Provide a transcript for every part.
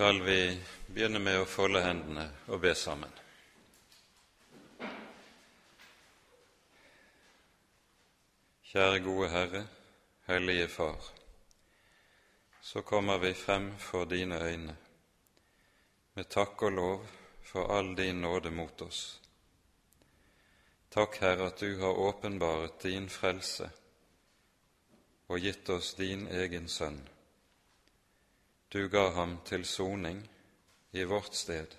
skal vi begynne med å folde hendene og be sammen. Kjære gode Herre, Hellige Far. Så kommer vi frem for dine øyne med takk og lov for all din nåde mot oss. Takk, Herre, at du har åpenbaret din frelse og gitt oss din egen sønn. Du ga ham til soning i vårt sted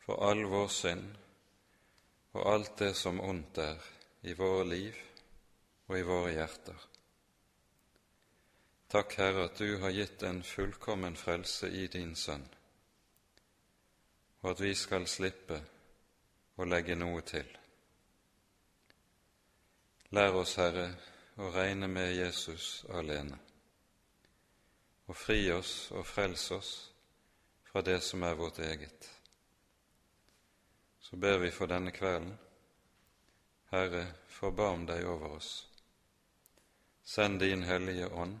for all vår synd og alt det som ondt er i våre liv og i våre hjerter. Takk, Herre, at du har gitt en fullkommen frelse i din Sønn, og at vi skal slippe å legge noe til. Lær oss, Herre, å regne med Jesus alene, og fri oss og frels oss fra det som er vårt eget. Så ber vi for denne kvelden. Herre, forbarm deg over oss. Send din Hellige Ånd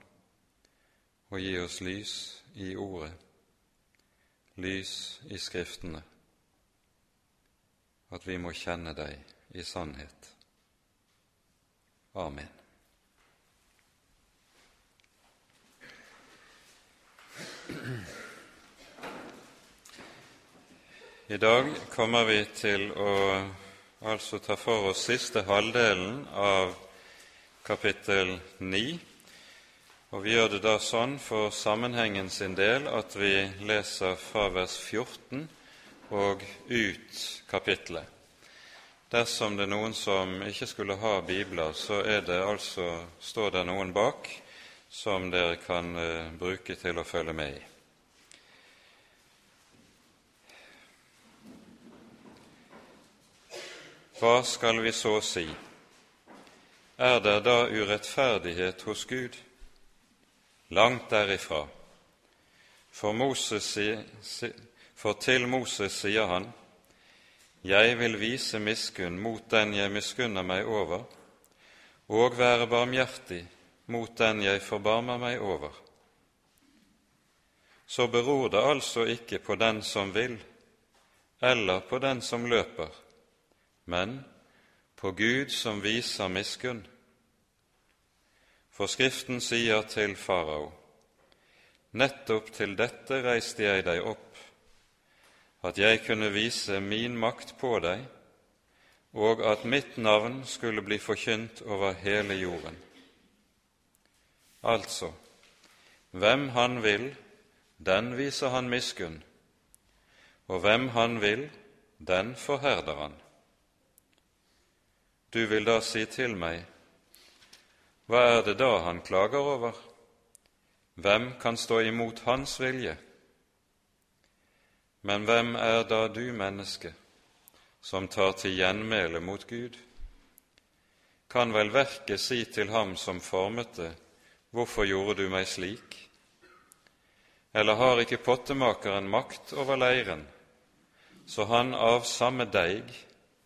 og gi oss lys i Ordet, lys i Skriftene, at vi må kjenne deg i sannhet. Amen. I dag kommer vi til å altså ta for oss siste halvdelen av kapittel 9. Og vi gjør det da sånn for sammenhengen sin del at vi leser fra vers 14 og ut kapittelet. Dersom det er noen som ikke skulle ha bibler, så det altså, står det noen bak som dere kan uh, bruke til å følge med i. Hva skal vi så si? er det da urettferdighet hos Gud? Langt derifra. For, Moses, for til Moses sier han:" Jeg vil vise miskunn mot den jeg miskunner meg over, og være barmhjertig mot den jeg forbarmer meg over. Så beror det altså ikke på den som vil, eller på den som løper, men på Gud som viser miskunn. For Skriften sier til farao, nettopp til dette reiste jeg deg opp, at jeg kunne vise min makt på deg, og at mitt navn skulle bli forkynt over hele jorden. Altså, hvem han vil, den viser han miskunn, og hvem han vil, den forherder han. Du vil da si til meg, hva er det da han klager over? Hvem kan stå imot hans vilje? Men hvem er da du, menneske, som tar til gjenmæle mot Gud? Kan vel verket si til ham som formet det, hvorfor gjorde du meg slik? Eller har ikke pottemakeren makt over leiren, så han av samme deig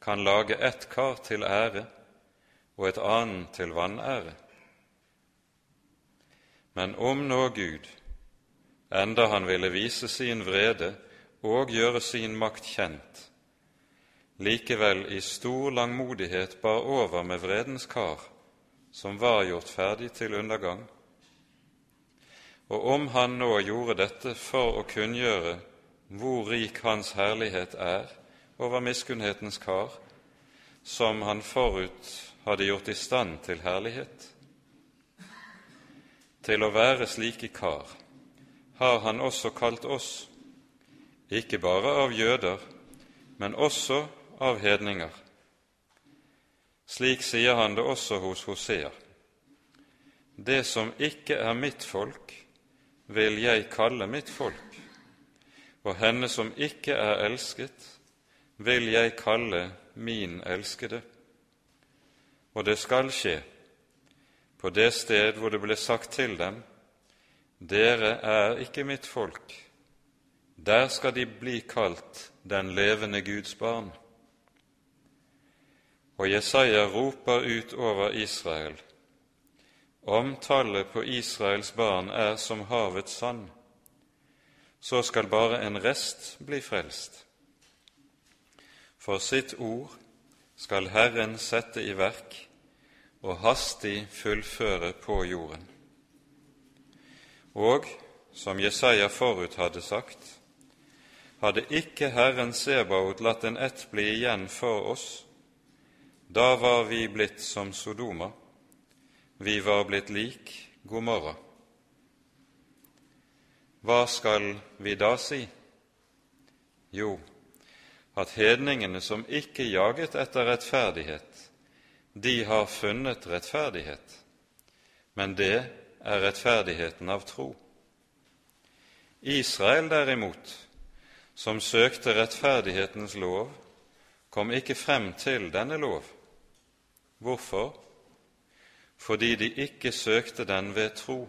kan lage ett kar til ære og et annet til vanære. Men om nå Gud, enda han ville vise sin vrede og gjøre sin makt kjent, likevel i stor langmodighet bar over med vredens kar, som var gjort ferdig til undergang, og om han nå gjorde dette for å kunngjøre hvor rik Hans herlighet er, over miskunnhetens kar, som han forut hadde gjort i stand til herlighet. Til å være slike kar har han også kalt oss, ikke bare av jøder, men også av hedninger. Slik sier han det også hos Hosea. Det som ikke er mitt folk, vil jeg kalle mitt folk, og henne som ikke er elsket, vil jeg kalle min elskede. Og det skal skje på det sted hvor det ble sagt til dem, dere er ikke mitt folk, der skal de bli kalt den levende Guds barn. Og Jesaja roper ut over Israel, om tallet på Israels barn er som havets sand, så skal bare en rest bli frelst. For sitt ord skal Herren sette i verk og hastig fullføre på jorden. Og, som Jesaja forut hadde sagt, hadde ikke Herren Sebaot latt en ett bli igjen for oss, da var vi blitt som Sodoma, vi var blitt lik Gomorra. Hva skal vi da si? Jo, at hedningene som ikke jaget etter rettferdighet, de har funnet rettferdighet, men det er rettferdigheten av tro. Israel derimot, som søkte rettferdighetens lov, kom ikke frem til denne lov. Hvorfor? Fordi de ikke søkte den ved tro,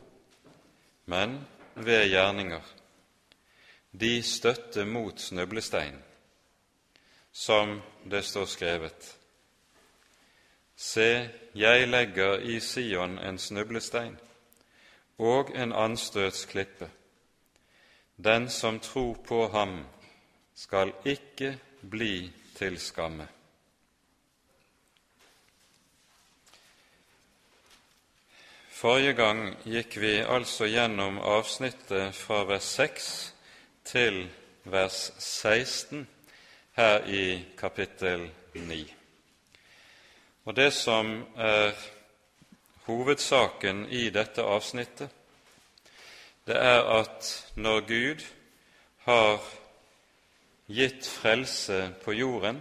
men ved gjerninger. De støtte mot snublesteinen som det står skrevet. Se, jeg legger i Sion en snublestein og en anstøtsklippe. Den som tror på ham, skal ikke bli til skamme. Forrige gang gikk vi altså gjennom avsnittet fra vers 6 til vers 16 her i kapittel 9. Og det som er hovedsaken i dette avsnittet, det er at når Gud har gitt frelse på jorden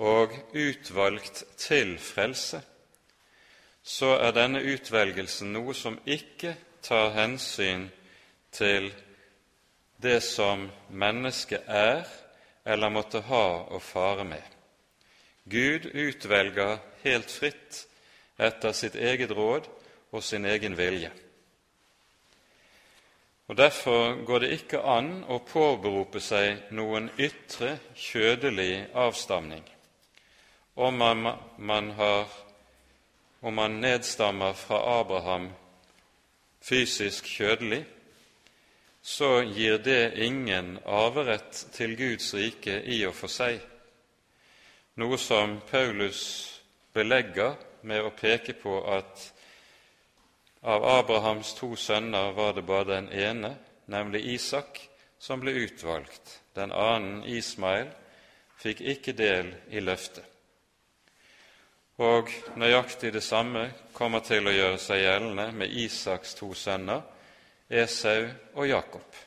og utvalgt til frelse, så er denne utvelgelsen noe som ikke tar hensyn til det som mennesket er eller måtte ha å fare med. Gud utvelger helt fritt etter sitt eget råd og sin egen vilje. Og Derfor går det ikke an å påberope seg noen ytre, kjødelig avstamning om man, man, har, om man nedstammer fra Abraham fysisk kjødelig, så gir det ingen arverett til Guds rike i og for seg, noe som Paulus belegger med å peke på at av Abrahams to sønner var det bare den ene, nemlig Isak, som ble utvalgt. Den annen, Ismail, fikk ikke del i løftet. Og nøyaktig det samme kommer til å gjøre seg gjeldende med Isaks to sønner, Esau og Jakob.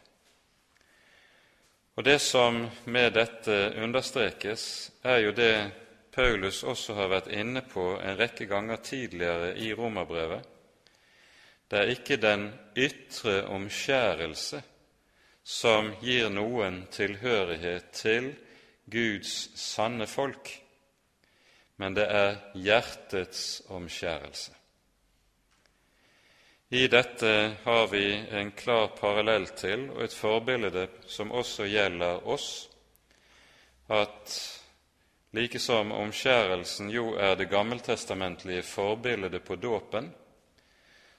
Og Det som med dette understrekes, er jo det Paulus også har vært inne på en rekke ganger tidligere i romerbrevet. Det er ikke den ytre omskjærelse som gir noen tilhørighet til Guds sanne folk, men det er hjertets omskjærelse. I dette har vi en klar parallell til og et forbilde som også gjelder oss, at like som omskjærelsen jo er det gammeltestamentlige forbildet på dåpen,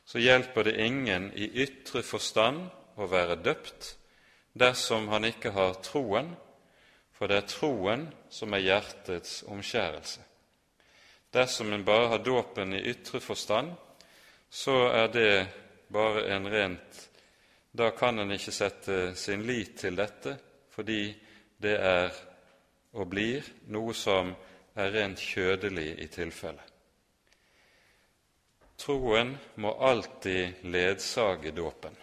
så hjelper det ingen i ytre forstand å være døpt dersom han ikke har troen, for det er troen som er hjertets omskjærelse. Dersom en bare har dåpen i ytre forstand, så er det bare en rent Da kan en ikke sette sin lit til dette, fordi det er og blir noe som er rent kjødelig i tilfelle. Troen må alltid ledsage dåpen.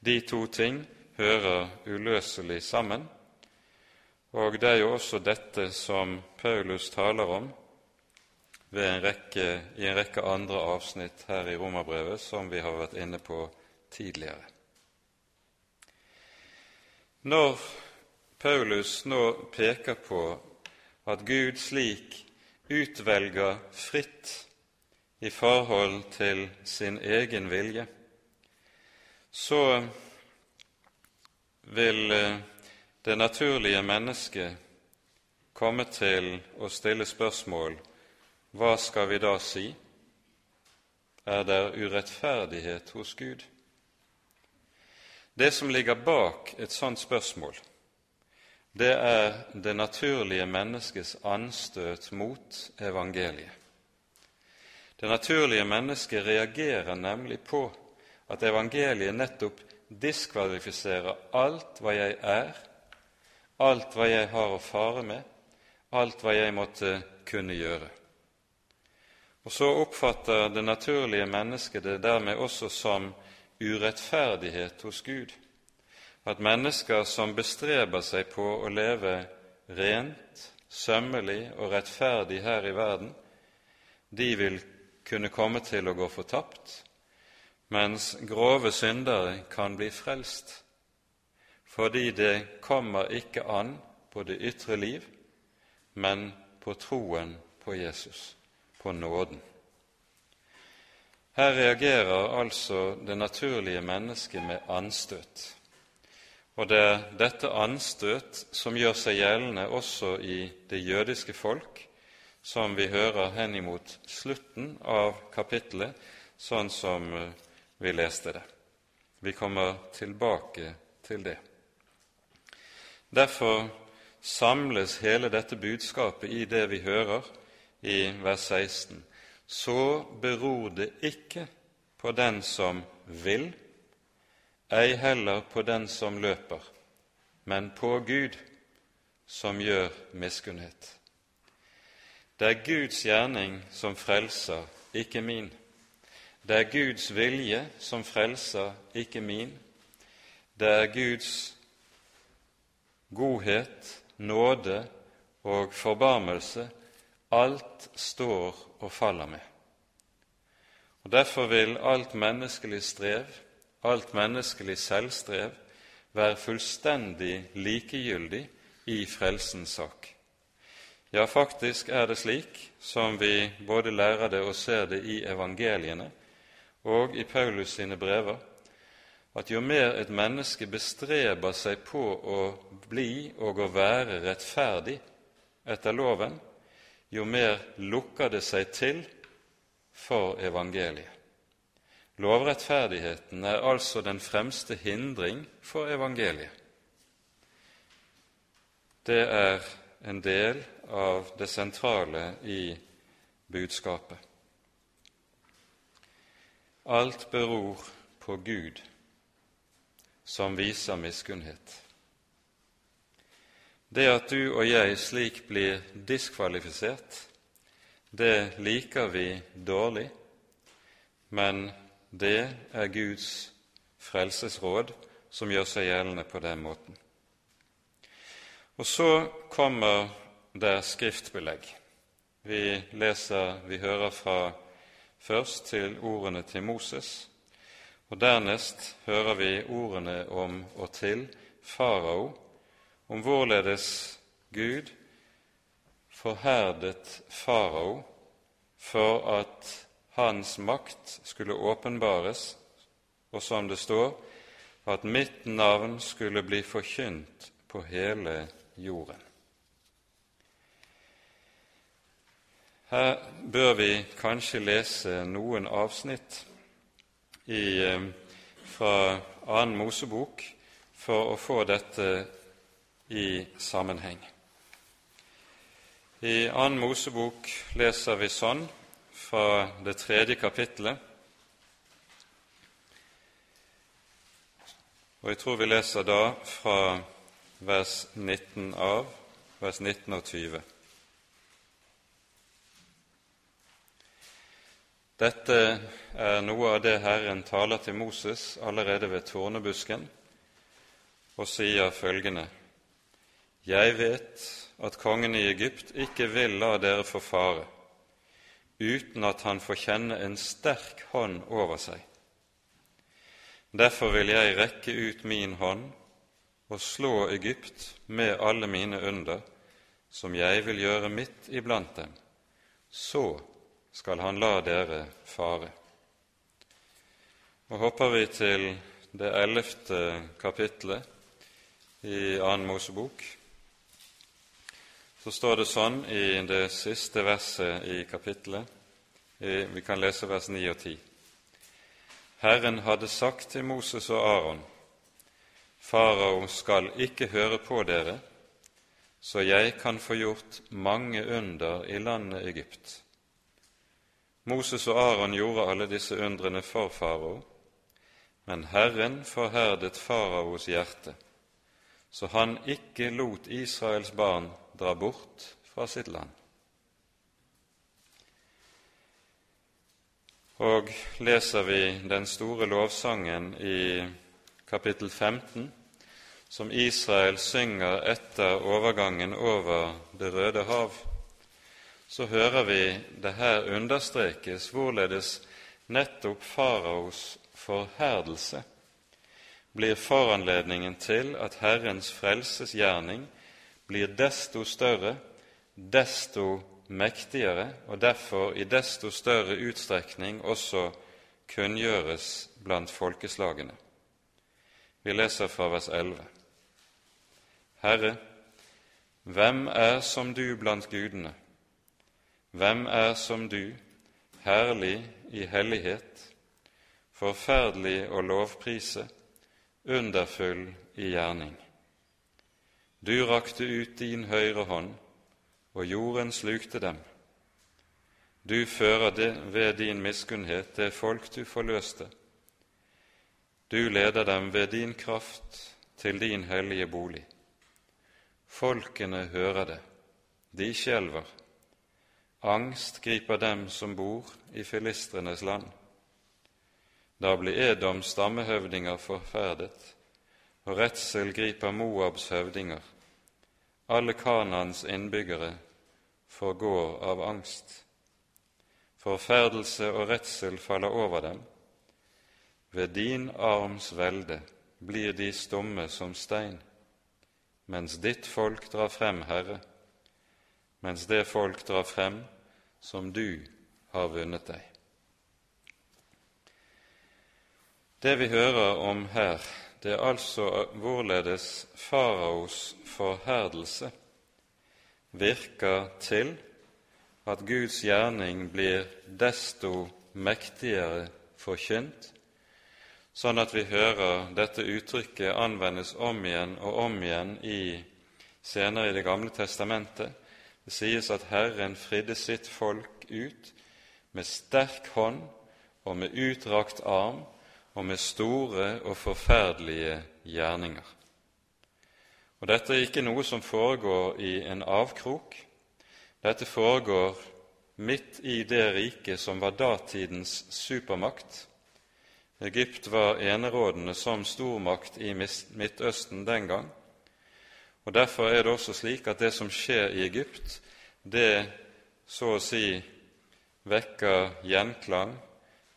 De to ting hører uløselig sammen, og det er jo også dette som Paulus taler om en rekke, i en rekke andre avsnitt her i Romerbrevet som vi har vært inne på tidligere. Når Paulus nå peker på at Gud slik utvelger fritt i forhold til sin egen vilje, så vil eh, det naturlige mennesket komme til å stille spørsmål hva skal vi da si? Er det urettferdighet hos Gud? Det som ligger bak et sånt spørsmål, det er det naturlige menneskets anstøt mot evangeliet. Det naturlige mennesket reagerer nemlig på at evangeliet nettopp diskvalifiserer alt hva jeg er, alt hva jeg har å fare med, alt hva jeg måtte kunne gjøre. Og så oppfatter det naturlige mennesket det dermed også som urettferdighet hos Gud. At mennesker som bestreber seg på å leve rent, sømmelig og rettferdig her i verden, de vil kunne komme til å gå fortapt, mens grove syndere kan bli frelst, fordi det kommer ikke an på det ytre liv, men på troen på Jesus, på nåden. Her reagerer altså det naturlige mennesket med anstøt. Og det er dette anstøt som gjør seg gjeldende også i det jødiske folk, som vi hører henimot slutten av kapittelet, sånn som eh, vi leste det. Vi kommer tilbake til det. Derfor samles hele dette budskapet i det vi hører i vers 16. Så beror det ikke på den som vil, ei heller på den som løper, men på Gud, som gjør miskunnhet. Det er Guds gjerning som frelser, ikke min. Det er Guds vilje som frelser, ikke min. Det er Guds godhet, nåde og forbarmelse alt står og faller med. Og Derfor vil alt menneskelig strev alt menneskelig selvstrev være fullstendig likegyldig i frelsens sak. Ja, faktisk er det slik, som vi både lærer det og ser det i evangeliene og i Paulus sine brever, at jo mer et menneske bestreber seg på å bli og å være rettferdig etter loven, jo mer lukker det seg til for evangeliet. Lovrettferdigheten er altså den fremste hindring for evangeliet. Det er en del av det sentrale i budskapet. Alt beror på Gud, som viser miskunnhet. Det at du og jeg slik blir diskvalifisert, det liker vi dårlig, men det er Guds frelsesråd som gjør seg gjeldende på den måten. Og så kommer det skriftbelegg. Vi leser, vi hører fra først til ordene til Moses, og dernest hører vi ordene om og til farao, om hvorledes Gud forherdet farao for at hans makt skulle åpenbares, og som det står, at mitt navn skulle bli forkynt på hele jorden. Her bør vi kanskje lese noen avsnitt i, eh, fra annen Mosebok for å få dette i sammenheng. I annen Mosebok leser vi sånn fra det tredje kapittelet. Og jeg tror vi leser da fra vers 19 av, vers 19 og 20. Dette er noe av det Herren taler til Moses allerede ved tornebusken, og sier følgende.: Jeg vet at kongen i Egypt ikke vil la dere få fare uten at han får kjenne en sterk hånd over seg. Derfor vil jeg rekke ut min hånd og slå Egypt med alle mine under, som jeg vil gjøre midt iblant dem. Så skal han la dere fare. Og hopper vi til det ellevte kapitlet i Annen Mosebok, så står det sånn i det siste verset i kapittelet. Vi kan lese vers 9 og 10. Herren hadde sagt til Moses og Aron, Farao skal ikke høre på dere, så jeg kan få gjort mange under i landet Egypt. Moses og Aron gjorde alle disse undrene for farao, men Herren forherdet faraos hjerte, så han ikke lot Israels barn dra bort fra sitt land. Og leser vi den store lovsangen i kapittel 15, som Israel synger etter overgangen over Det røde hav, så hører vi det her understrekes hvorledes nettopp faraos forherdelse blir foranledningen til at Herrens frelsesgjerning blir desto større, desto mektigere, og derfor i desto større utstrekning også kunngjøres blant folkeslagene. Vi leser fra vers 11. Herre, hvem er som du blant gudene? Hvem er som du, herlig i hellighet, forferdelig å lovprise, underfull i gjerning? Du rakte ut din høyre hånd, og jorden slukte dem. Du fører det ved din miskunnhet det folk du forløste. Du leder dem ved din kraft til din hellige bolig. Folkene hører det, de skjelver. Angst griper dem som bor i filistrenes land. Da blir Edoms stammehøvdinger forferdet, og redsel griper Moabs høvdinger. Alle Kanans innbyggere forgår av angst. Forferdelse og redsel faller over dem. Ved din arms velde blir de stumme som stein mens ditt folk drar frem, Herre, mens det folk drar frem som du har vunnet deg. Det vi hører om her, det er altså hvorledes faraos forherdelse virker til at Guds gjerning blir desto mektigere forkynt sånn at vi hører dette uttrykket anvendes om igjen og om igjen i, senere i Det gamle testamentet. Det sies at Herren fridde sitt folk ut med sterk hånd og med utdrakt arm og med store og forferdelige gjerninger. Og Dette er ikke noe som foregår i en avkrok. Dette foregår midt i det riket som var datidens supermakt, Egypt var enerådende som stormakt i Midtøsten den gang. Og Derfor er det også slik at det som skjer i Egypt, det så å si vekker gjenklang,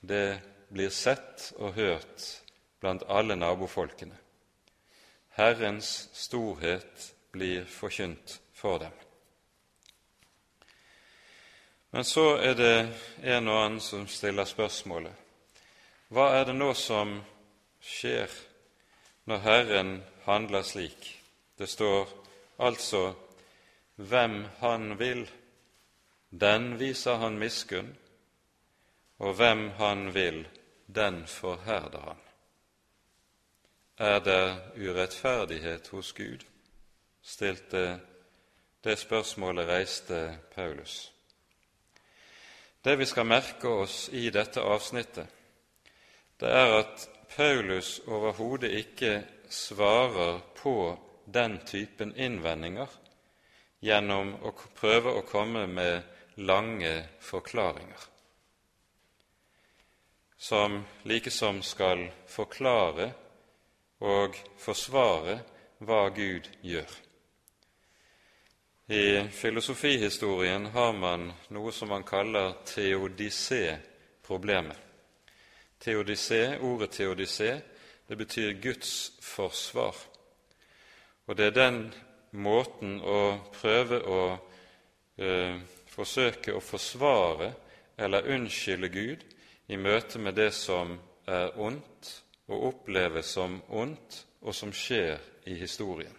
det blir sett og hørt blant alle nabofolkene. Herrens storhet blir forkynt for dem. Men så er det en og annen som stiller spørsmålet hva er det nå som skjer når Herren handler slik? Det står altså hvem Han vil, den viser Han miskunn, og hvem Han vil, den forherder Han. Er det urettferdighet hos Gud? stilte det spørsmålet reiste Paulus. Det vi skal merke oss i dette avsnittet, det er at Paulus overhodet ikke svarer på den typen innvendinger gjennom å prøve å komme med lange forklaringer, som likesom skal forklare og forsvare hva Gud gjør. I filosofihistorien har man noe som man kaller teodisé-problemet. Teodisé, Ordet teodisé det betyr Guds forsvar. Og det er den måten å prøve å eh, forsøke å forsvare eller unnskylde Gud i møte med det som er ondt og oppleves som ondt, og som skjer i historien.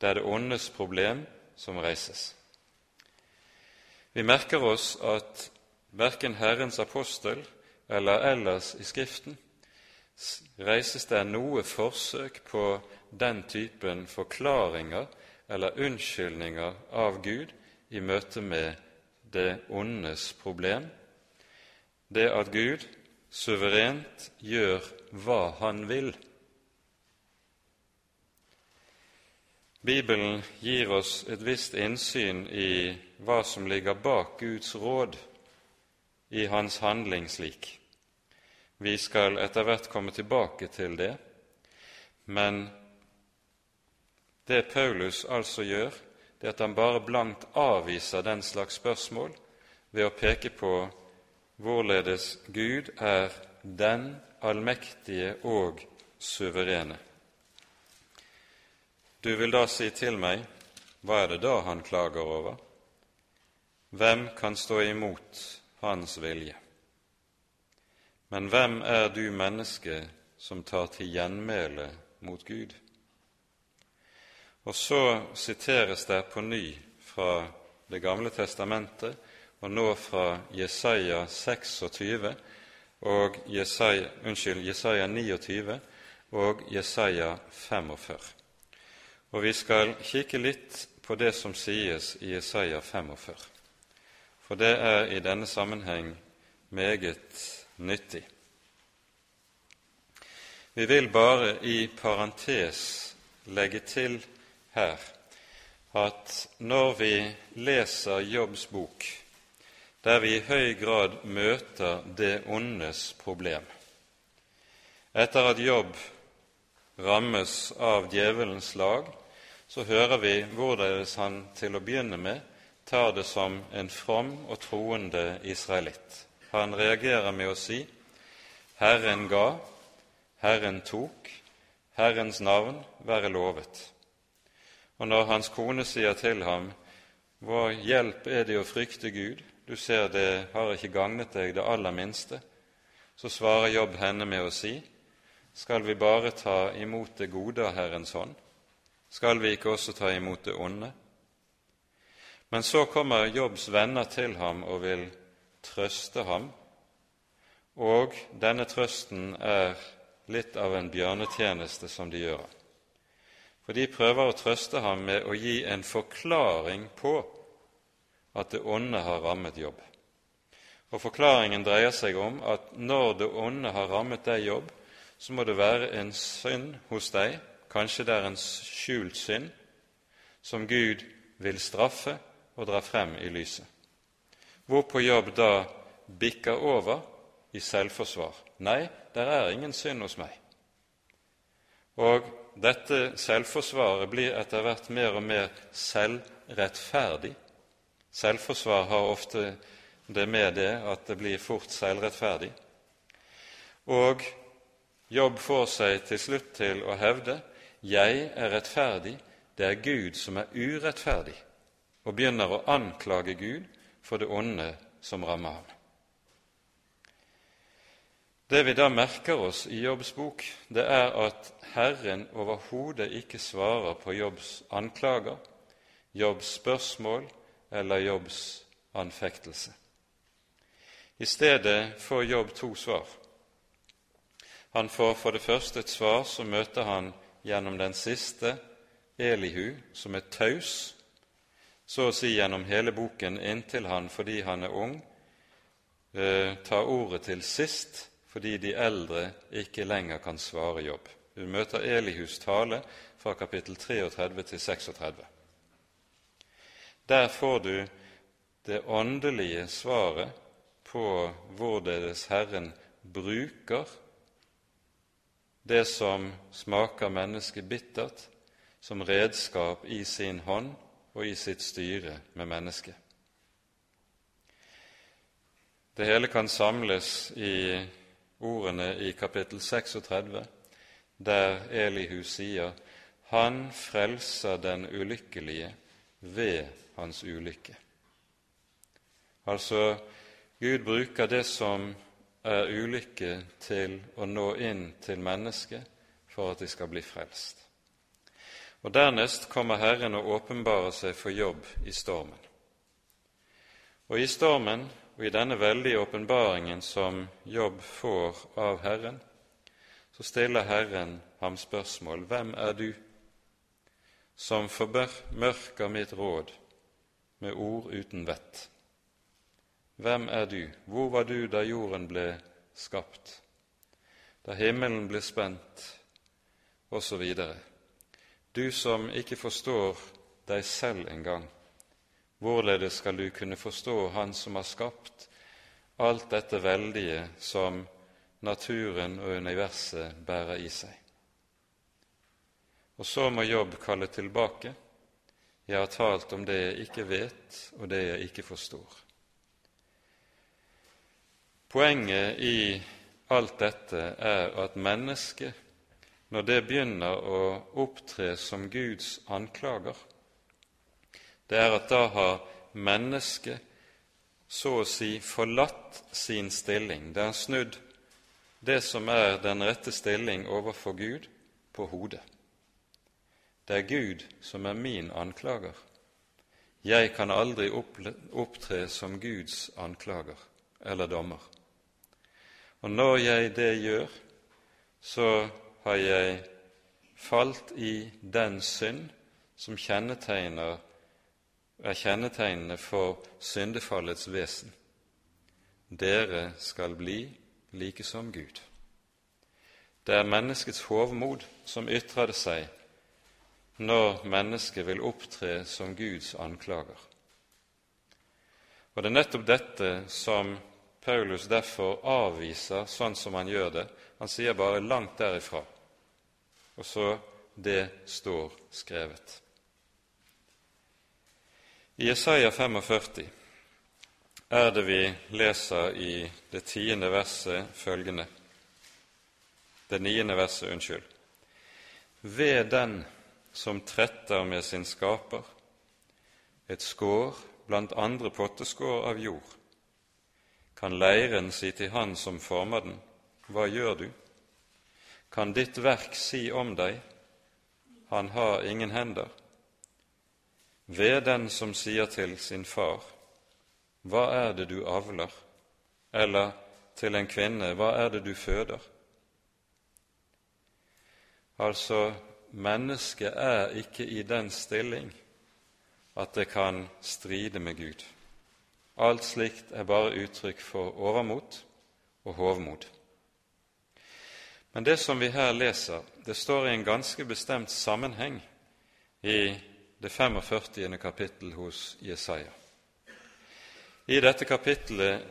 Det er det åndes problem som reises. Vi merker oss at verken Herrens apostel eller ellers i Skriften reises det noe forsøk på den typen forklaringer eller unnskyldninger av Gud i møte med det ondes problem, det at Gud suverent gjør hva Han vil. Bibelen gir oss et visst innsyn i hva som ligger bak Guds råd i hans handling slik. Vi skal etter hvert komme tilbake til det, men det Paulus altså gjør, det er at han bare blankt avviser den slags spørsmål ved å peke på hvorledes Gud er den allmektige og suverene. Du vil da si til meg, hva er det da han klager over? Hvem kan stå imot hans vilje? Men hvem er du menneske som tar til gjenmæle mot Gud? Og så siteres det på ny fra Det gamle testamentet, og nå fra Jesaja 26 og Jesaja, unnskyld, Jesaja 29 og Jesaja 45. Og vi skal kikke litt på det som sies i Jesaja 45, for det er i denne sammenheng meget nyttig. Vi vil bare i parentes legge til her at når vi leser Jobbs bok, der vi i høy grad møter det ondes problem Etter at Jobb rammes av djevelens lag, så hører vi hvorledes han til å begynne med tar det som en from og troende israelitt. Han reagerer med å si:" Herren ga, Herren tok, Herrens navn være lovet. Og når hans kone sier til ham, Vår hjelp er det å frykte Gud, du ser det har ikke gagnet deg det aller minste, så svarer Jobb henne med å si, Skal vi bare ta imot det gode av Herrens hånd? Skal vi ikke også ta imot det onde? Men så kommer Jobbs venner til ham og vil trøste ham, og denne trøsten er litt av en bjørnetjeneste som de gjør for de prøver å trøste ham med å gi en forklaring på at det onde har rammet jobb. Og Forklaringen dreier seg om at når det onde har rammet deg jobb, så må det være en synd hos deg, kanskje det er en skjult synd, som Gud vil straffe og dra frem i lyset. Hvorpå jobb da bikker over i selvforsvar. Nei, der er ingen synd hos meg. Og dette selvforsvaret blir etter hvert mer og mer selvrettferdig. Selvforsvar har ofte det med det at det blir fort selvrettferdig. Og Jobb får seg til slutt til å hevde 'Jeg er rettferdig, det er Gud som er urettferdig', og begynner å anklage Gud for det onde som rammer ham. Det vi da merker oss i Jobbs bok, det er at Herren overhodet ikke svarer på Jobbs anklager, Jobbs spørsmål eller Jobbs anfektelse. I stedet får Jobb to svar. Han får for det første et svar som møter han gjennom den siste, Elihu, som er taus, så å si gjennom hele boken inntil han, fordi han er ung, eh, tar ordet til sist fordi de eldre ikke lenger kan svare jobb. Du møter Elihus tale fra kapittel 33 til 36. Der får du det åndelige svaret på hvorledes Herren bruker det som smaker mennesket bittert, som redskap i sin hånd og i sitt styre med mennesket. Det hele kan samles i ordene i kapittel 36, der Elihu sier han frelser den ulykkelige ved hans ulykke. Altså, Gud bruker det som er ulykke, til å nå inn til mennesket for at de skal bli frelst. Og Dernest kommer Herren og åpenbarer seg for jobb i stormen. Og i stormen og i denne veldige åpenbaringen som Jobb får av Herren, så stiller Herren ham spørsmål Hvem er du som formørker mitt råd med ord uten vett? Hvem er du? Hvor var du da jorden ble skapt, da himmelen ble spent, osv.? Du som ikke forstår deg selv engang, hvorledes skal du kunne forstå Han som har skapt alt dette veldige som naturen og universet bærer i seg? Og så må Jobb kalle tilbake. Jeg har talt om det jeg ikke vet, og det jeg ikke forstår. Poenget i alt dette er at mennesket, når det begynner å opptre som Guds anklager, det er at da har mennesket så å si forlatt sin stilling. Det har snudd det som er den rette stilling overfor Gud, på hodet. Det er Gud som er min anklager. Jeg kan aldri opptre som Guds anklager eller dommer. Og når jeg det gjør, så har jeg falt i den synd som kjennetegner, er kjennetegnende for syndefallets vesen. Dere skal bli like som Gud. Det er menneskets hovmod som ytrer seg når mennesket vil opptre som Guds anklager. Og det er nettopp dette som Paulus derfor avviser sånn som han gjør det. Han sier bare 'langt derifra', og så 'det står skrevet'. I Jesaja 45 er det vi leser i det tiende verset følgende Det niende verset, unnskyld. Ved den som tretter med sin skaper, et skår blant andre potteskår av jord kan leiren si til Han som former den, Hva gjør du? Kan ditt verk si om deg, Han har ingen hender? Ved den som sier til sin far, Hva er det du avler? Eller til en kvinne, Hva er det du føder? Altså, mennesket er ikke i den stilling at det kan stride med Gud. Alt slikt er bare uttrykk for overmot og hovmod. Men det som vi her leser, det står i en ganske bestemt sammenheng i det 45. kapittel hos Jesaja. I dette kapittelet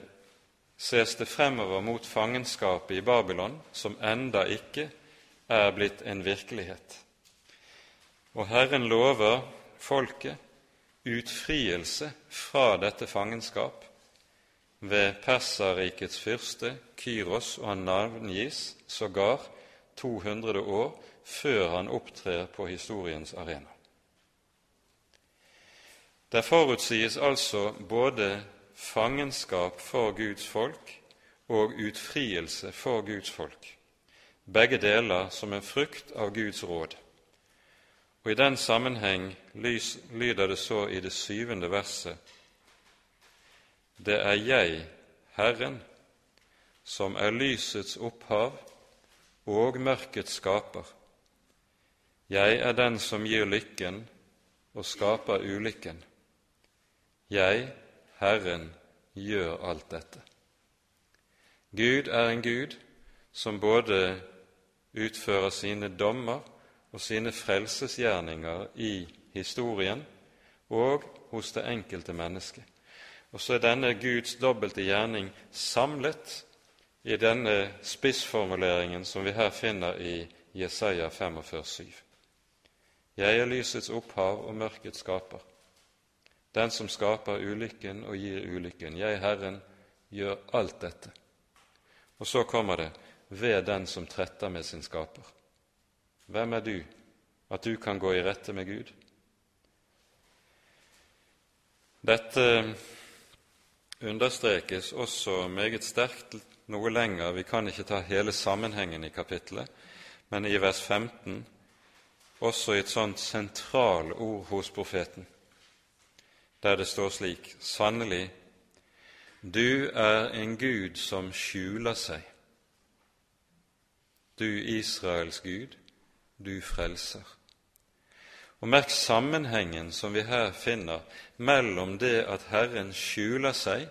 ses det fremover mot fangenskapet i Babylon, som enda ikke er blitt en virkelighet. Og Herren lover folket utfrielse fra dette fangenskap ved Perserrikets fyrste, Kyros, og han navngis sågar 200 år før han opptrer på historiens arena. Der forutsies altså både fangenskap for Guds folk og utfrielse for Guds folk, begge deler som en frukt av Guds råd. Og I den sammenheng lyder det så i det syvende verset Det er jeg, Herren, som er lysets opphav og mørkets skaper. Jeg er den som gir lykken og skaper ulykken. Jeg, Herren, gjør alt dette. Gud er en Gud som både utfører sine dommer og sine frelsesgjerninger i historien og hos det enkelte mennesket. Og så er denne Guds dobbelte gjerning samlet i denne spissformuleringen som vi her finner i Jesaja 45,7. Jeg er lysets opphav og mørkets skaper, den som skaper ulykken og gir ulykken. Jeg, Herren, gjør alt dette. Og så kommer det ved den som tretter med sin skaper. Hvem er du, at du kan gå i rette med Gud? Dette understrekes også meget sterkt noe lenger. Vi kan ikke ta hele sammenhengen i kapittelet, men i vers 15 også i et sånt sentralord hos profeten, der det står slik Sannelig, du er en Gud som skjuler seg. du Israels Gud, du frelser. Og merk sammenhengen som vi her finner mellom det at Herren skjuler seg,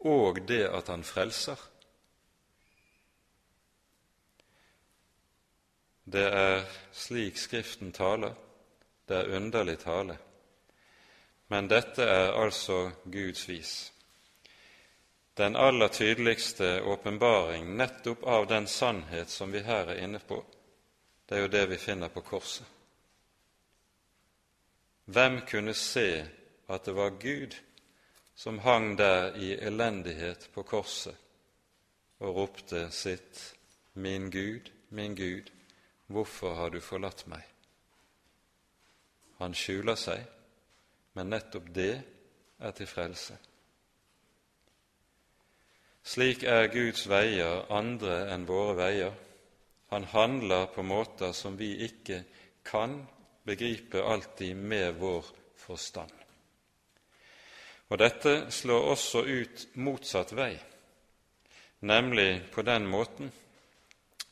og det at Han frelser. Det er slik Skriften taler. Det er underlig tale. Men dette er altså Guds vis. Den aller tydeligste åpenbaring nettopp av den sannhet som vi her er inne på, det er jo det vi finner på korset. Hvem kunne se at det var Gud som hang der i elendighet på korset og ropte sitt Min Gud, min Gud, Hvorfor har du forlatt meg? Han skjuler seg, men nettopp det er til frelse. Slik er Guds veier andre enn våre veier. Han handler på måter som vi ikke kan begripe alltid med vår forstand. Og dette slår også ut motsatt vei, nemlig på den måten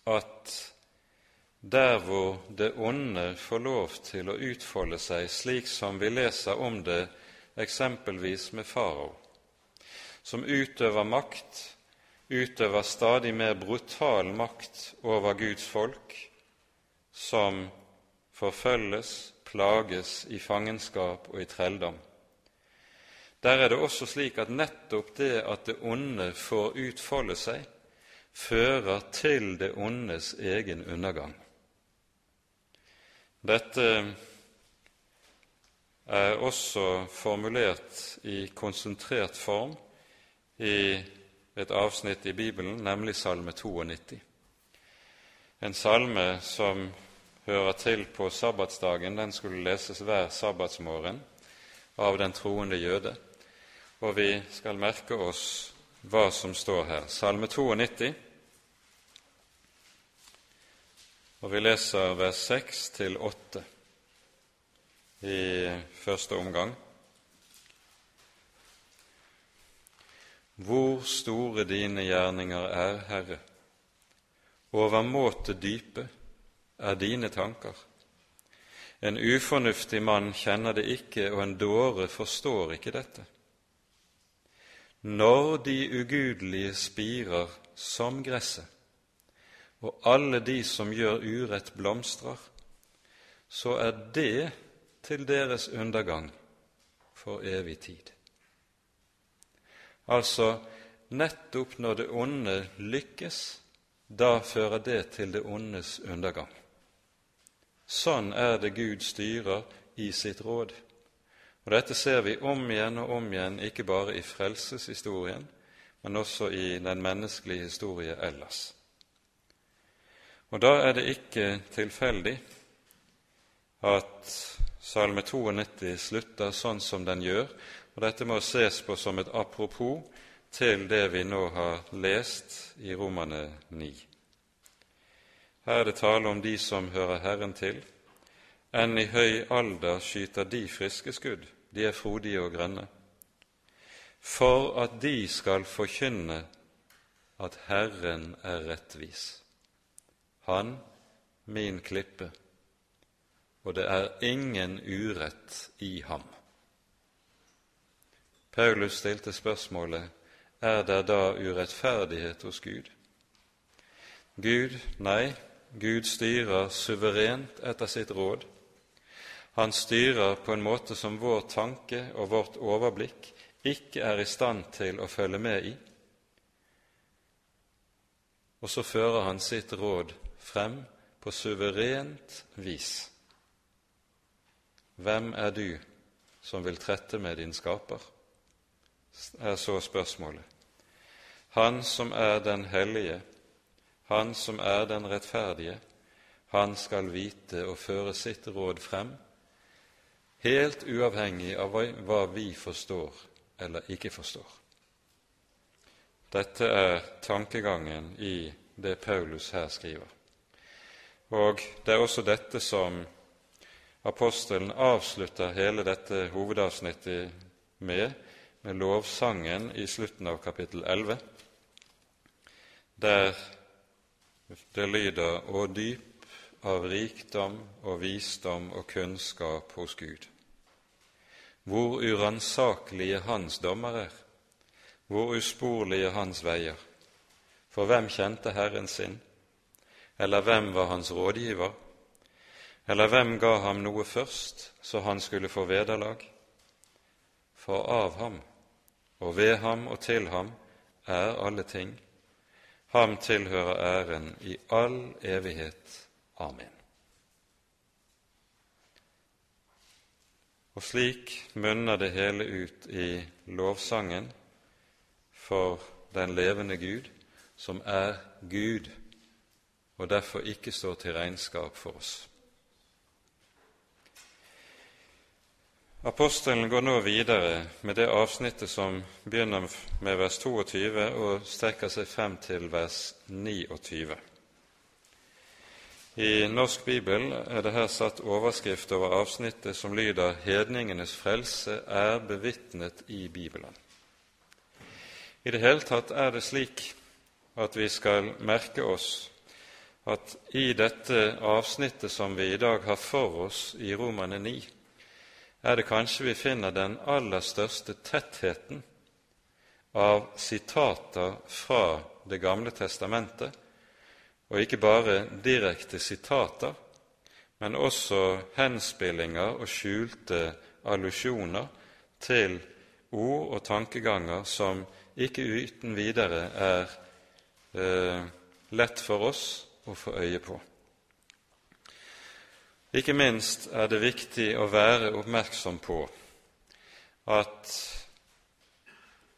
at der hvor det onde får lov til å utfolde seg slik som vi leser om det eksempelvis med farao, som utøver makt, utøver stadig mer brutal makt over Guds folk, som forfølges, plages i fangenskap og i trelldom. Der er det også slik at nettopp det at det onde får utfolde seg, fører til det ondes egen undergang. Dette er også formulert i konsentrert form i et avsnitt i Bibelen, nemlig Salme 92. En salme som hører til på sabbatsdagen. Den skulle leses hver sabbatsmorgen av den troende jøde. Og vi skal merke oss hva som står her. Salme 92 Og vi leser vers 6 til 8 i første omgang. Hvor store dine gjerninger er, Herre, overmåte dype er dine tanker. En ufornuftig mann kjenner det ikke, og en dåre forstår ikke dette. Når de ugudelige spirer som gresset, og alle de som gjør urett, blomstrer, så er det til deres undergang for evig tid. Altså, nettopp når det onde lykkes, da fører det til det ondes undergang. Sånn er det Gud styrer i sitt råd. Og Dette ser vi om igjen og om igjen, ikke bare i frelseshistorien, men også i den menneskelige historie ellers. Og da er det ikke tilfeldig at Salme 92 slutter sånn som den gjør, og dette må ses på som et apropos til det vi nå har lest i Romane 9. Her er det tale om de som hører Herren til. Enn i høy alder skyter de friske skudd, de er frodige og grønne, for at de skal forkynne at Herren er rettvis han min klippe, og det er ingen urett i ham. Paulus stilte spørsmålet er det da urettferdighet hos Gud? Gud, nei, Gud styrer suverent etter sitt råd. Han styrer på en måte som vår tanke og vårt overblikk ikke er i stand til å følge med i. Og så fører han sitt råd frem på suverent vis. Hvem er du som vil trette med din skaper? Er så spørsmålet. Han som er den hellige, han som er den rettferdige, han skal vite og føre sitt råd frem, helt uavhengig av hva vi forstår eller ikke forstår. Dette er tankegangen i det Paulus her skriver. Og det er også dette som apostelen avslutter hele dette hovedavsnittet med, lovsangen i slutten av kapittel 11, der det lyder 'Å dyp av rikdom og visdom og kunnskap hos Gud'. Hvor uransakelige hans dommer er, hvor usporlige hans veier. For hvem kjente Herren sin? Eller hvem var hans rådgiver? Eller hvem ga ham noe først, så han skulle få vederlag? For av ham, og ved ham og til ham, er alle ting. Ham tilhører æren i all evighet. Amen. Og slik munner det hele ut i lovsangen for den levende Gud, som er Gud, og derfor ikke står til regnskap for oss. Apostelen går nå videre med det avsnittet som begynner med vers 22 og strekker seg frem til vers 29. I Norsk bibel er det her satt overskrift over avsnittet som lyder 'Hedningenes frelse er bevitnet i Bibelen'. I det hele tatt er det slik at vi skal merke oss at i dette avsnittet som vi i dag har for oss i Romane 9, er det kanskje vi finner den aller største tettheten av sitater fra Det gamle testamentet, og ikke bare direkte sitater, men også henspillinger og skjulte allusjoner til ord og tankeganger som ikke uten videre er eh, lett for oss å få øye på. Ikke minst er det viktig å være oppmerksom på at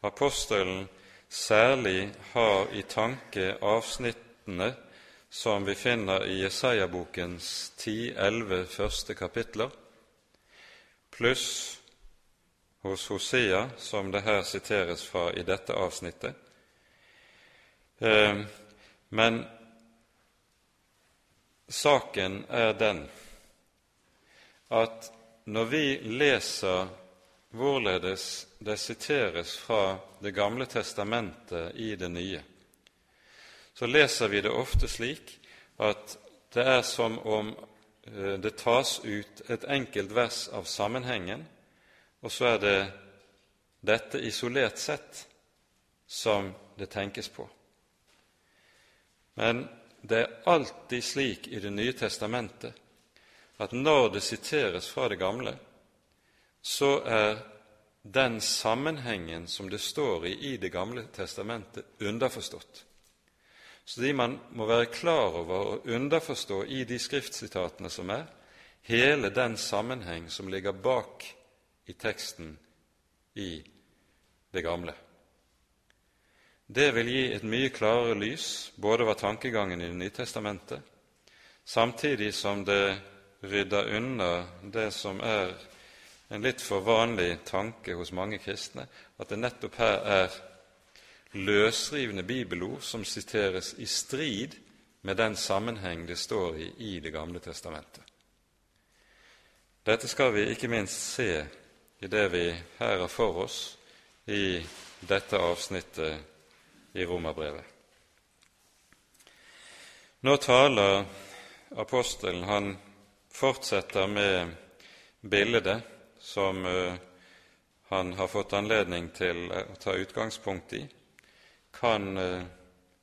apostelen særlig har i tanke avsnittene som vi finner i Jesaja-bokens 10-11 første kapitler, pluss hos Hosea, som det her siteres fra i dette avsnittet. Eh, men saken er den at når vi leser hvorledes det siteres fra Det gamle testamentet i det nye, så leser vi det ofte slik at det er som om eh, det tas ut et enkelt vers av sammenhengen, og så er det dette isolert sett som det tenkes på. Men det er alltid slik i Det nye testamentet at når det siteres fra det gamle, så er den sammenhengen som det står i i Det gamle testamentet, underforstått. Så de man må være klar over og underforstå i de skriftsitatene som er, hele den sammenheng som ligger bak i teksten i det gamle. Det vil gi et mye klarere lys både over tankegangen i Det nye testamentet, samtidig som det rydda unna det som er en litt for vanlig tanke hos mange kristne, at det nettopp her er løsrivende bibelord som siteres i strid med den sammenheng det står i i Det gamle testamentet. Dette skal vi ikke minst se i det vi her har for oss i dette avsnittet i Romerbrevet. Nå taler apostelen, han fortsetter med bildet som eh, han har fått anledning til å ta utgangspunkt i. Kan eh,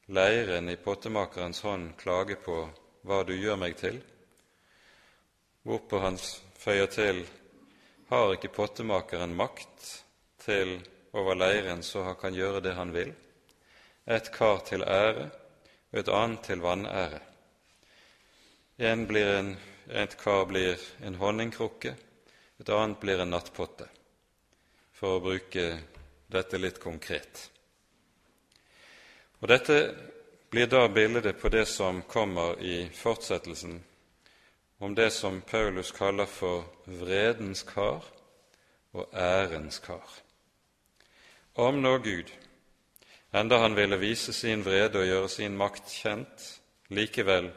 leiren i pottemakerens hånd klage på hva du gjør meg til? Hvorpå han føyer til har ikke pottemakeren makt til over leiren så han kan gjøre det han vil? Et kar til ære og et annet til vanære. En blir en et kar blir en honningkrukke, et annet blir en nattpotte, for å bruke dette litt konkret. Og Dette blir da bildet på det som kommer i fortsettelsen, om det som Paulus kaller for vredens kar og ærens kar. Om nå Gud, enda han ville vise sin vrede og gjøre sin makt kjent, likevel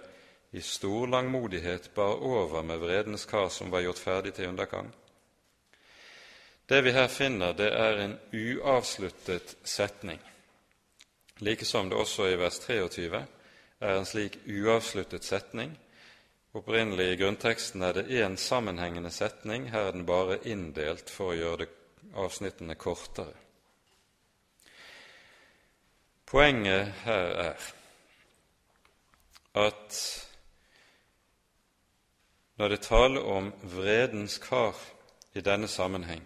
i stor langmodighet bar over med vredens kar som var gjort ferdig til undergang. Det vi her finner, det er en uavsluttet setning, likesom det også i vers 23 er en slik uavsluttet setning. Opprinnelig i grunnteksten er det én sammenhengende setning, her er den bare inndelt for å gjøre avsnittene kortere. Poenget her er at når det taler om vredens kar i denne sammenheng,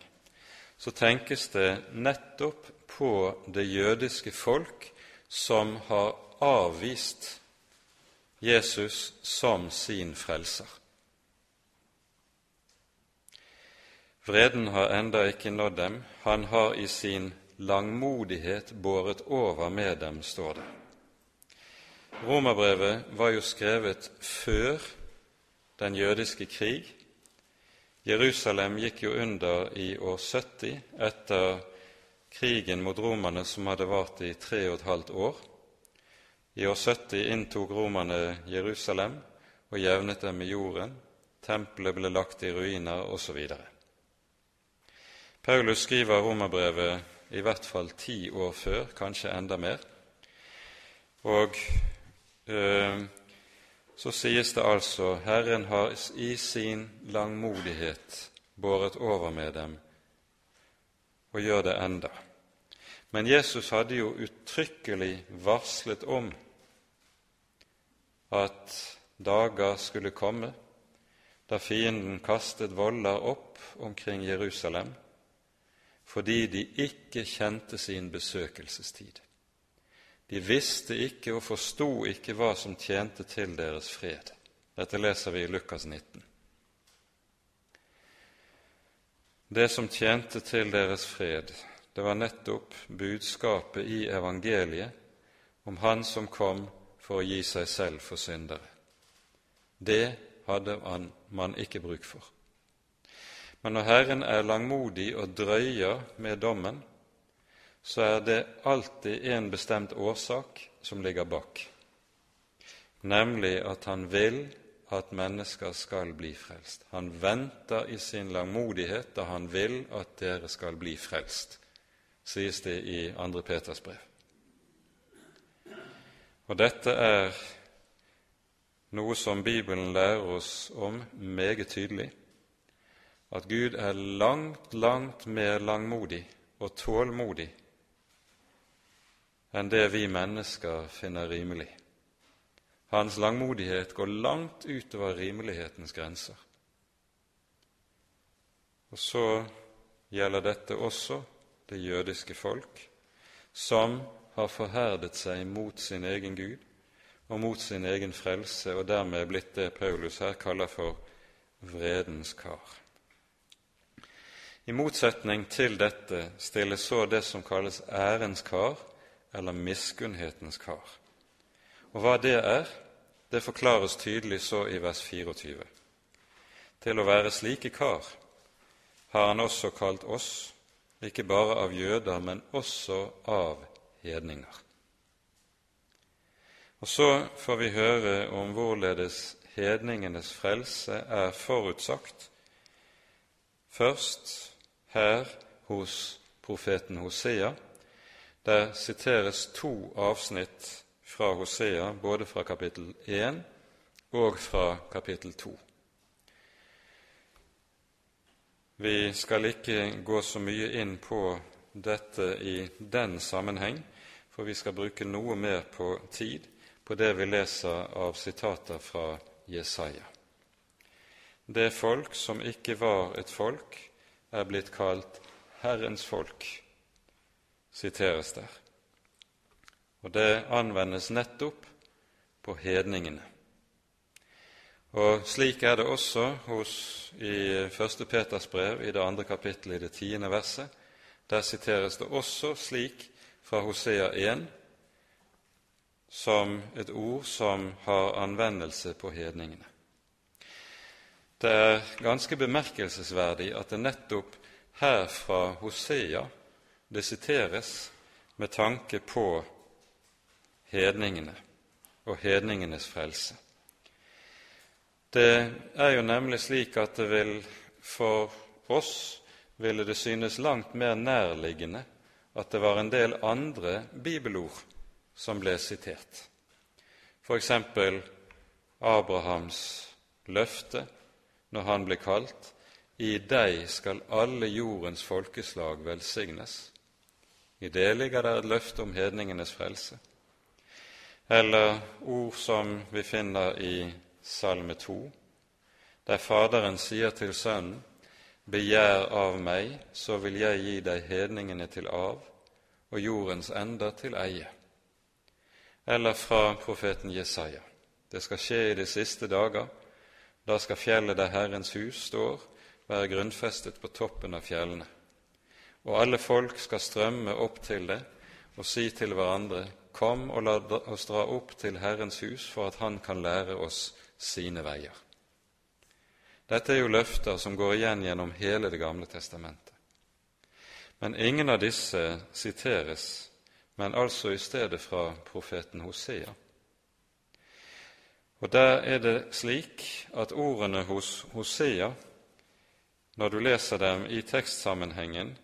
så tenkes det nettopp på det jødiske folk som har avvist Jesus som sin frelser. Vreden har enda ikke nådd dem, han har i sin langmodighet båret over med dem, står det. Romerbrevet var jo skrevet før den jødiske krig. Jerusalem gikk jo under i år 70 etter krigen mot romerne som hadde vart i tre og et halvt år. I år 70 inntok romerne Jerusalem og jevnet dem med jorden. Tempelet ble lagt i ruiner, osv. Paulus skriver romerbrevet i hvert fall ti år før, kanskje enda mer. Og øh, så sies det altså Herren har i sin langmodighet båret over med dem og gjør det enda. Men Jesus hadde jo uttrykkelig varslet om at dager skulle komme da fienden kastet voller opp omkring Jerusalem fordi de ikke kjente sin besøkelsestid. De visste ikke og forsto ikke hva som tjente til deres fred. Dette leser vi i Lukas 19. Det som tjente til deres fred, det var nettopp budskapet i evangeliet om Han som kom for å gi seg selv for syndere. Det hadde man, ikke bruk for. Men når Herren er langmodig og drøyer med dommen, så er det alltid en bestemt årsak som ligger bak, nemlig at han vil at mennesker skal bli frelst. Han venter i sin langmodighet da han vil at dere skal bli frelst, sies det i 2. Peters brev. Og dette er noe som Bibelen lærer oss om meget tydelig, at Gud er langt, langt mer langmodig og tålmodig enn det vi mennesker finner rimelig. Hans langmodighet går langt utover rimelighetens grenser. Og så gjelder dette også det jødiske folk, som har forherdet seg mot sin egen Gud og mot sin egen frelse, og dermed blitt det Paulus her kaller for vredens kar. I motsetning til dette stilles så det som kalles ærens kar, eller miskunnhetens kar. Og hva det er, det forklares tydelig så i vers 24. Til å være slike kar har han også kalt oss, ikke bare av jøder, men også av hedninger. Og så får vi høre om hvorledes hedningenes frelse er forutsagt, først her hos profeten Hosea, der siteres to avsnitt fra Hosea, både fra kapittel 1 og fra kapittel 2. Vi skal ikke gå så mye inn på dette i den sammenheng, for vi skal bruke noe mer på tid på det vi leser av sitater fra Jesaja. Det folk som ikke var et folk, er blitt kalt Herrens folk siteres der. Og det anvendes nettopp på hedningene. Og slik er det også hos, i 1. Peters brev, i det andre kapittelet, i det tiende verset. Der siteres det også slik fra Hosea 1 som et ord som har anvendelse på hedningene. Det er ganske bemerkelsesverdig at det nettopp her fra Hosea det siteres med tanke på hedningene og hedningenes frelse. Det er jo nemlig slik at det vil for oss ville det synes langt mer nærliggende at det var en del andre bibelord som ble sitert. f.eks. Abrahams løfte når han ble kalt i deg skal alle jordens folkeslag velsignes. I det ligger det et løfte om hedningenes frelse. Eller ord som vi finner i Salme 2, der Faderen sier til Sønnen:" Begjær av meg, så vil jeg gi deg hedningene til arv og jordens ender til eie. Eller fra profeten Jesaja. Det skal skje i de siste dager. Da skal fjellet der Herrens hus står, være grunnfestet på toppen av fjellene. Og alle folk skal strømme opp til det og si til hverandre:" Kom og la oss dra opp til Herrens hus, for at Han kan lære oss sine veier. Dette er jo løfter som går igjen gjennom hele Det gamle testamentet. Men ingen av disse siteres, men altså i stedet fra profeten Hosea. Og der er det slik at ordene hos Hosea når du leser dem i tekstsammenhengen,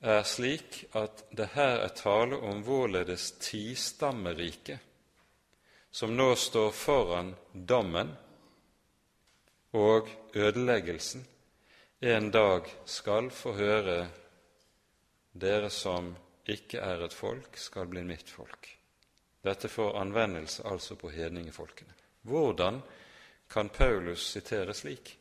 er slik at det her er tale om hvorledes tistammerike, som nå står foran dommen og ødeleggelsen, en dag skal få høre dere som ikke er et folk, skal bli mitt folk. Dette får anvendelse altså på hedningefolkene. Hvordan kan Paulus sitere slik?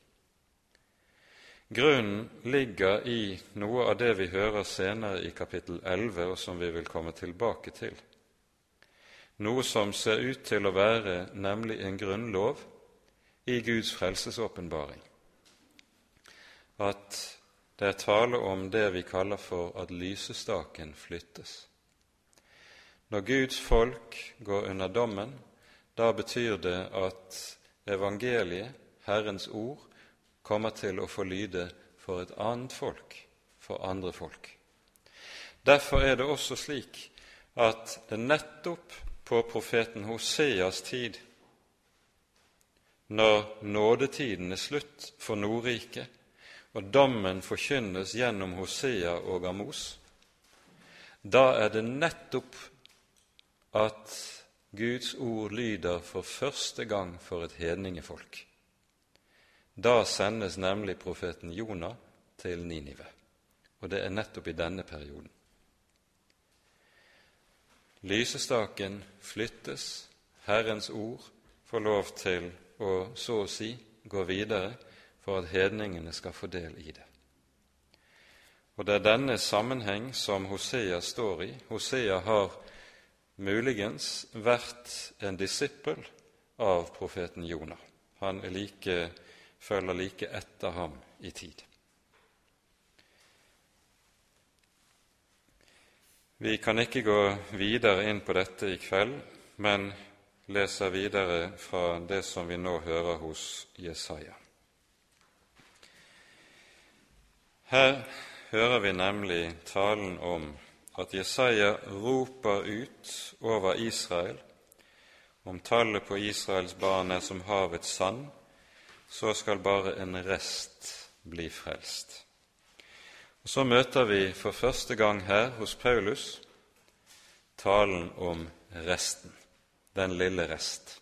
Grunnen ligger i noe av det vi hører senere i kapittel 11, og som vi vil komme tilbake til. Noe som ser ut til å være nemlig en grunnlov i Guds frelsesåpenbaring. At det er tale om det vi kaller for at lysestaken flyttes. Når Guds folk går under dommen, da betyr det at evangeliet, Herrens ord, kommer til å få lyde for et annet folk, for andre folk. Derfor er det også slik at det nettopp på profeten Hoseas tid, når nådetiden er slutt for Nordriket, og dommen forkynnes gjennom Hosea og Amos, da er det nettopp at Guds ord lyder for første gang for et hedningefolk. Da sendes nemlig profeten Jonah til Ninive, og det er nettopp i denne perioden. Lysestaken flyttes, Herrens ord får lov til å så å si gå videre for at hedningene skal få del i det. Og det er denne sammenheng som Hosea står i. Hosea har muligens vært en disippel av profeten Jonah. Han er like følger like etter ham i tid. Vi kan ikke gå videre inn på dette i kveld, men leser videre fra det som vi nå hører hos Jesaja. Her hører vi nemlig talen om at Jesaja roper ut over Israel om tallet på Israels barn er som havets sand, så skal bare en rest bli frelst. Og Så møter vi for første gang her hos Paulus talen om resten, den lille rest.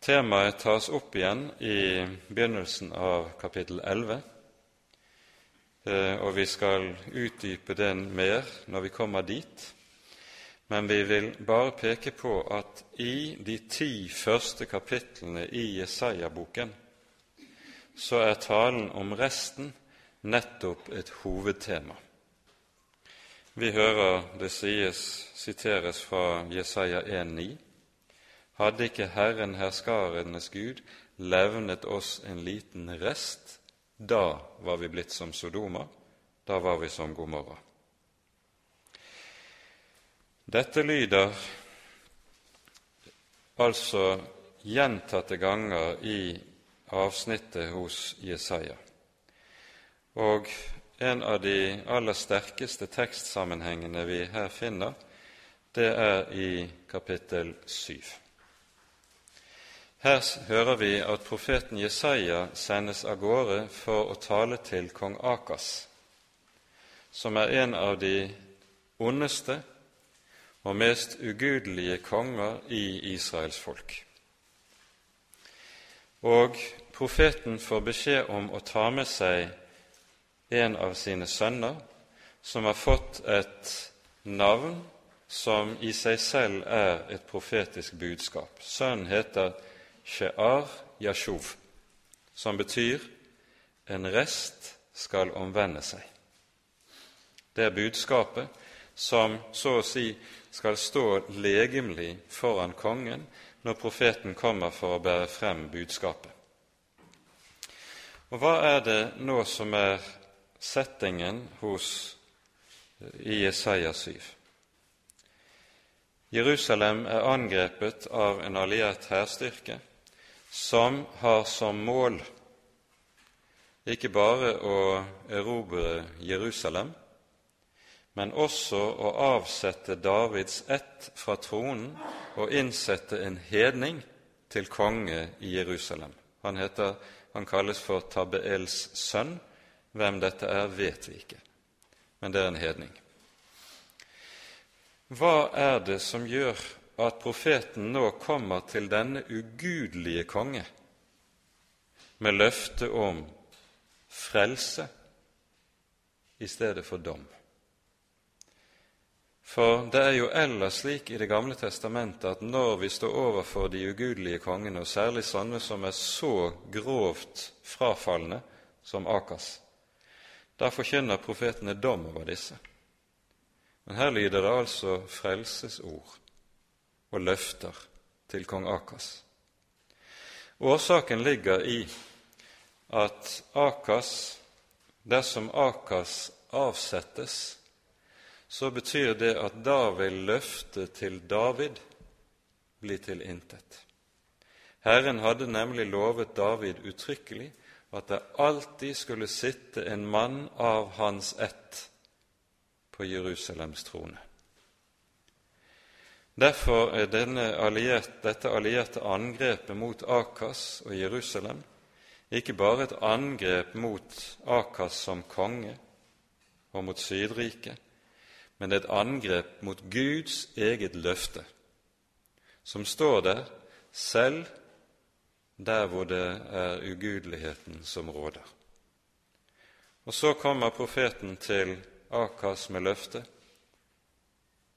Temaet tas opp igjen i begynnelsen av kapittel 11, eh, og vi skal utdype den mer når vi kommer dit. Men vi vil bare peke på at i de ti første kapitlene i Jesaja-boken så er talen om resten nettopp et hovedtema. Vi hører det sies, siteres fra Jesaja 1,9.: Hadde ikke Herren herskarenes Gud levnet oss en liten rest, da var vi blitt som Sodoma, da var vi som Gomorra. Dette lyder altså gjentatte ganger i avsnittet hos Jesaja. Og en av de aller sterkeste tekstsammenhengene vi her finner, det er i kapittel 7. Her hører vi at profeten Jesaja sendes av gårde for å tale til kong Akas, som er en av de ondeste og mest ugudelige konger i Israels folk. Og profeten får beskjed om å ta med seg en av sine sønner, som har fått et navn som i seg selv er et profetisk budskap. Sønnen heter Shear Yashuv, som betyr 'en rest skal omvende seg'. Det er budskapet som så å si skal stå legemlig foran kongen når profeten kommer for å bære frem budskapet. Og hva er det nå som er settingen hos, i Jesaja 7? Jerusalem er angrepet av en alliert hærstyrke som har som mål ikke bare å erobre Jerusalem, men også å avsette Davids ett fra tronen og innsette en hedning til konge i Jerusalem. Han, heter, han kalles for Tabeels sønn. Hvem dette er, vet vi ikke, men det er en hedning. Hva er det som gjør at profeten nå kommer til denne ugudelige konge med løfte om frelse i stedet for dom? For det er jo ellers slik i Det gamle testamentet at når vi står overfor de ugudelige kongene, og særlig sånne som er så grovt frafalne som Akas, da forkynner profetene dom over disse. Men her lyder det altså frelsesord og løfter til kong Akas. Årsaken ligger i at Akas, dersom Akas avsettes, så betyr det at da vil løftet til David bli til intet. Herren hadde nemlig lovet David uttrykkelig at det alltid skulle sitte en mann av hans ett på Jerusalems trone. Derfor er alliert, dette allierte angrepet mot Akas og Jerusalem ikke bare et angrep mot Akas som konge og mot Sydriket, men et angrep mot Guds eget løfte, som står der selv der hvor det er ugudeligheten som råder. Og så kommer profeten til Akas med løftet.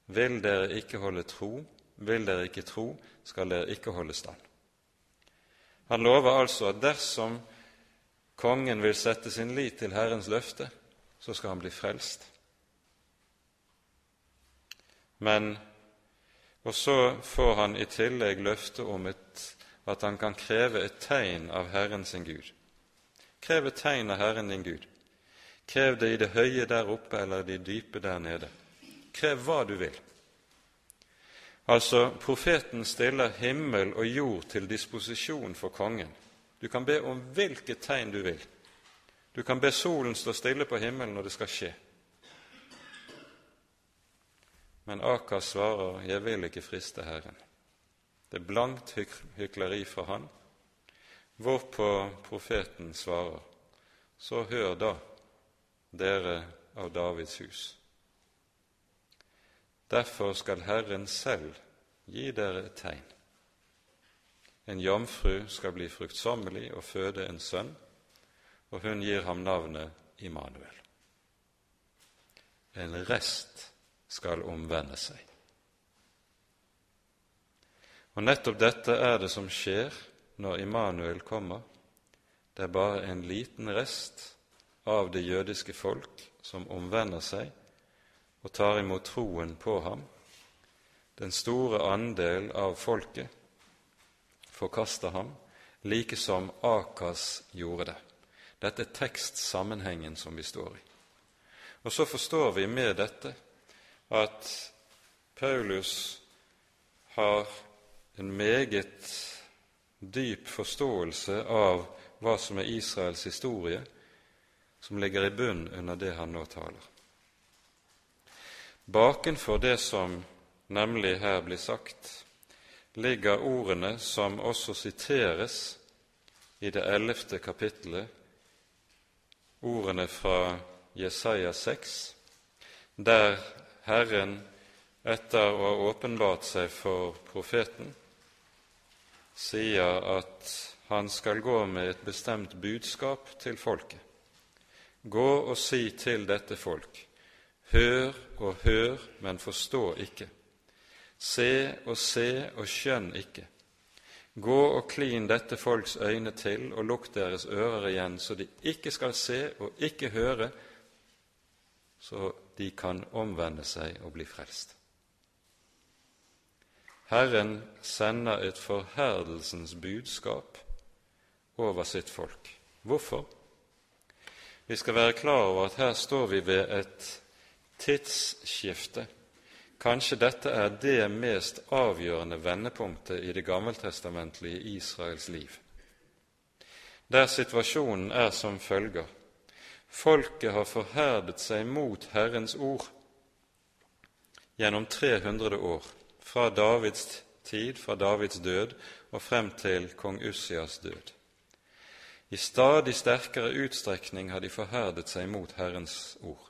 Vil dere ikke holde tro, vil dere ikke tro, skal dere ikke holde stand. Han lover altså at dersom kongen vil sette sin lit til Herrens løfte, så skal han bli frelst. Men Og så får han i tillegg løfte om et, at han kan kreve et tegn av Herren sin Gud. Krev et tegn av Herren din Gud. Krev det i det høye der oppe eller det dype der nede. Krev hva du vil. Altså, profeten stiller himmel og jord til disposisjon for kongen. Du kan be om hvilket tegn du vil. Du kan be solen stå stille på himmelen når det skal skje. Men Akas svarer, 'Jeg vil ikke friste Herren'. Det er blankt hykleri fra han, hvorpå profeten svarer, 'Så hør da' dere av Davids hus. Derfor skal Herren selv gi dere et tegn. En jomfru skal bli fruktsommelig og føde en sønn, og hun gir ham navnet Immanuel. En rest skal omvende seg. Og nettopp dette er det som skjer når Immanuel kommer. Det er bare en liten rest av det jødiske folk som omvender seg og tar imot troen på ham. Den store andel av folket forkaster ham, like som Akas gjorde det. Dette er tekstsammenhengen som vi står i. Og så forstår vi med dette at Paulus har en meget dyp forståelse av hva som er Israels historie, som ligger i bunn under det han nå taler. Bakenfor det som nemlig her blir sagt, ligger ordene som også siteres i det ellevte kapittelet, ordene fra Jesaja 6, der Herren etter å ha åpenbart seg for profeten, sier at han skal gå med et bestemt budskap til folket. Gå og si til dette folk, hør og hør, men forstå ikke. Se og se og skjønn ikke. Gå og klin dette folks øyne til og lukk deres ører igjen, så de ikke skal se og ikke høre, så de kan omvende seg og bli frelst. Herren sender et forherdelsens budskap over sitt folk. Hvorfor? Vi skal være klar over at her står vi ved et tidsskifte. Kanskje dette er det mest avgjørende vendepunktet i det gammeltestamentlige Israels liv, der situasjonen er som følger. Folket har forherdet seg mot Herrens ord gjennom 300 år, fra Davids tid, fra Davids død og frem til kong Ussias død. I stadig sterkere utstrekning har de forherdet seg mot Herrens ord.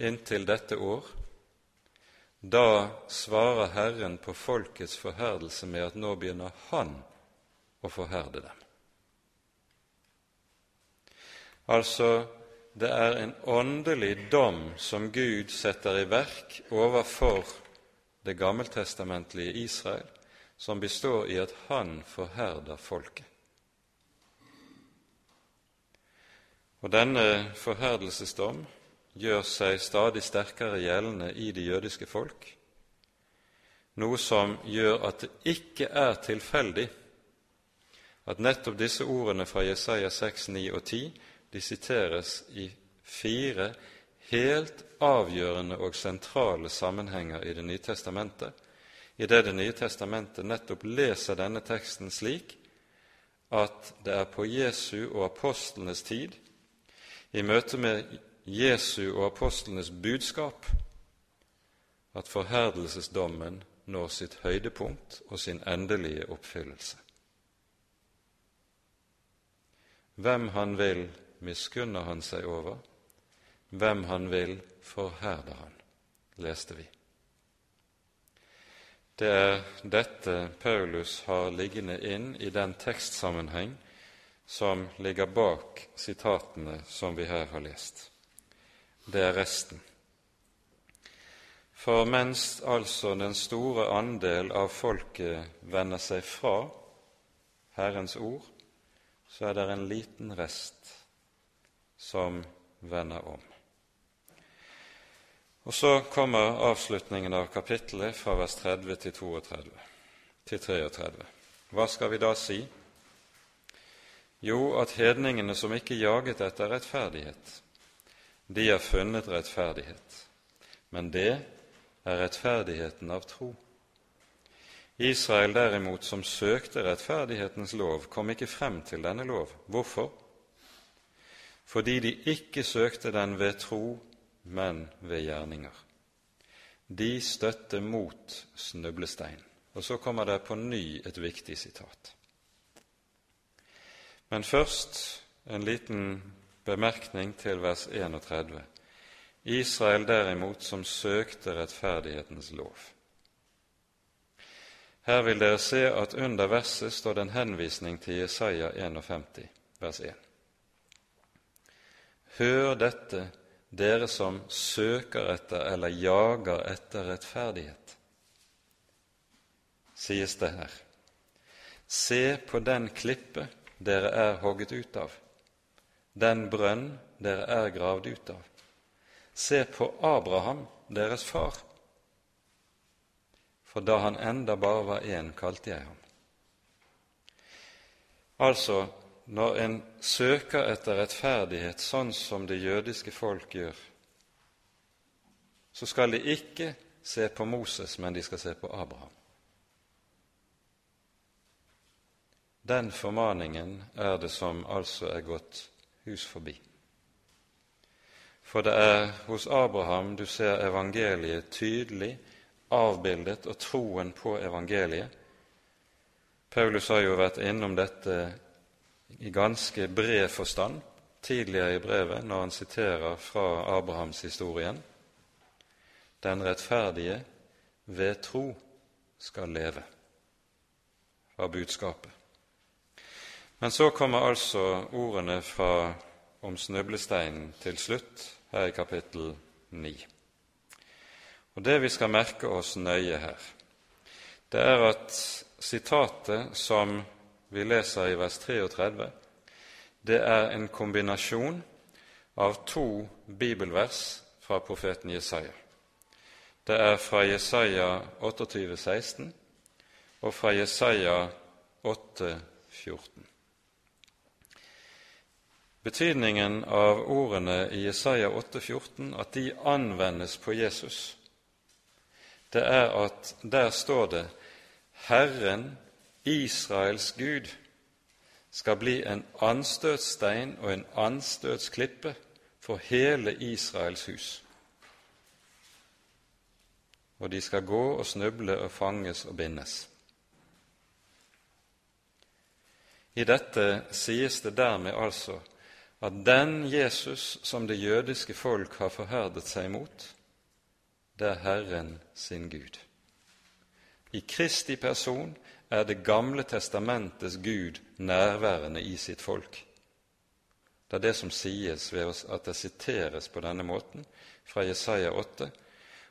Inntil dette år, da svarer Herren på folkets forherdelse med at nå begynner Han å forherde dem. Altså, det er en åndelig dom som Gud setter i verk overfor det gammeltestamentlige Israel, som består i at han forherder folket. Og denne forherdelsesdom gjør seg stadig sterkere gjeldende i det jødiske folk, noe som gjør at det ikke er tilfeldig at nettopp disse ordene fra Jesaja 6, 9 og 10 de siteres i fire helt avgjørende og sentrale sammenhenger i Det nye testamentet, i det Det nye testamentet nettopp leser denne teksten slik at det er på Jesu og apostlenes tid, i møte med Jesu og apostlenes budskap, at forherdelsesdommen når sitt høydepunkt og sin endelige oppfyllelse. Hvem han vil miskunner han seg over. Hvem han vil, forherder han, leste vi. Det er dette Paulus har liggende inn i den tekstsammenheng som ligger bak sitatene som vi her har lest. Det er resten. For mens altså den store andel av folket vender seg fra Herrens ord, så er det en liten rest som vender om. Og Så kommer avslutningen av kapittelet fra vers 30 til 32, til 33. Hva skal vi da si? Jo, at hedningene som ikke jaget etter rettferdighet, de har funnet rettferdighet. Men det er rettferdigheten av tro. Israel derimot, som søkte rettferdighetens lov, kom ikke frem til denne lov. Hvorfor? Fordi de ikke søkte den ved tro, men ved gjerninger. De støtte mot snublestein. Og så kommer det på ny et viktig sitat. Men først en liten bemerkning til vers 31. Israel derimot som søkte rettferdighetens lov. Her vil dere se at under verset står det en henvisning til Jesaja 51, vers 1. Hør dette, dere som søker etter eller jager etter rettferdighet, sies det her. Se på den klippe dere er hogget ut av, den brønn dere er gravd ut av. Se på Abraham, deres far. For da han enda bare var én, kalte jeg ham. Altså, når en søker etter rettferdighet sånn som det jødiske folk gjør, så skal de ikke se på Moses, men de skal se på Abraham. Den formaningen er det som altså er gått hus forbi. For det er hos Abraham du ser evangeliet tydelig avbildet, og troen på evangeliet. Paulus har jo vært innom dette i ganske bred forstand tidligere i brevet når han siterer fra Abrahams historien. den rettferdige ved tro skal leve. Var budskapet. Men så kommer altså ordene fra om snøblesteinen til slutt her i kapittel 9. Og Det vi skal merke oss nøye her, det er at sitatet som vi leser i vers 33, det er en kombinasjon av to bibelvers fra profeten Jesaja. Det er fra Jesaja 28, 16 og fra Jesaja 8, 14. Betydningen av ordene i Jesaja 8, 14, at de anvendes på Jesus, det er at der står det Herren, Israels Gud, skal bli en anstøtsstein og en anstøtsklippe for hele Israels hus. Og de skal gå og snuble og fanges og bindes. I dette sies det dermed altså at den Jesus som det jødiske folk har forherdet seg mot, det er Herren sin Gud. I Kristi person er Det gamle testamentets Gud nærværende i sitt folk. Det er det som sies ved at det siteres på denne måten fra Jesaja 8,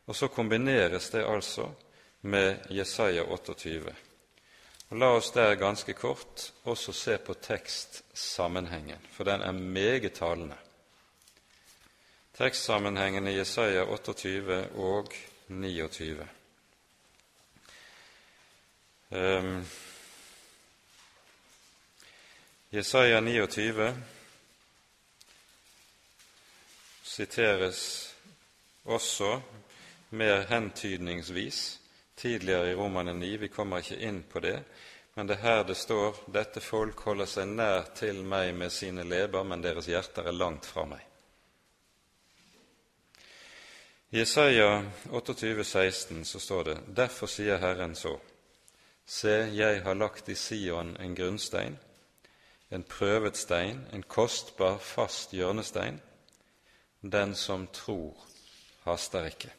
og så kombineres det altså med Jesaja 28. Og La oss der ganske kort også se på tekstsammenhengen, for den er meget talende. Tekstsammenhengen i Jesaja 28 og 29. Um, Jesaja 29 siteres også mer hentydningsvis tidligere i Romane 9. Vi kommer ikke inn på det, men det er her det står dette folk holder seg nær til meg med sine leber, men deres hjerter er langt fra meg. I Jesaja 28, 16 så står det:" Derfor sier Herren så:" Se, jeg har lagt i Sion en grunnstein, en prøvet stein, en kostbar, fast hjørnestein. Den som tror, haster ikke.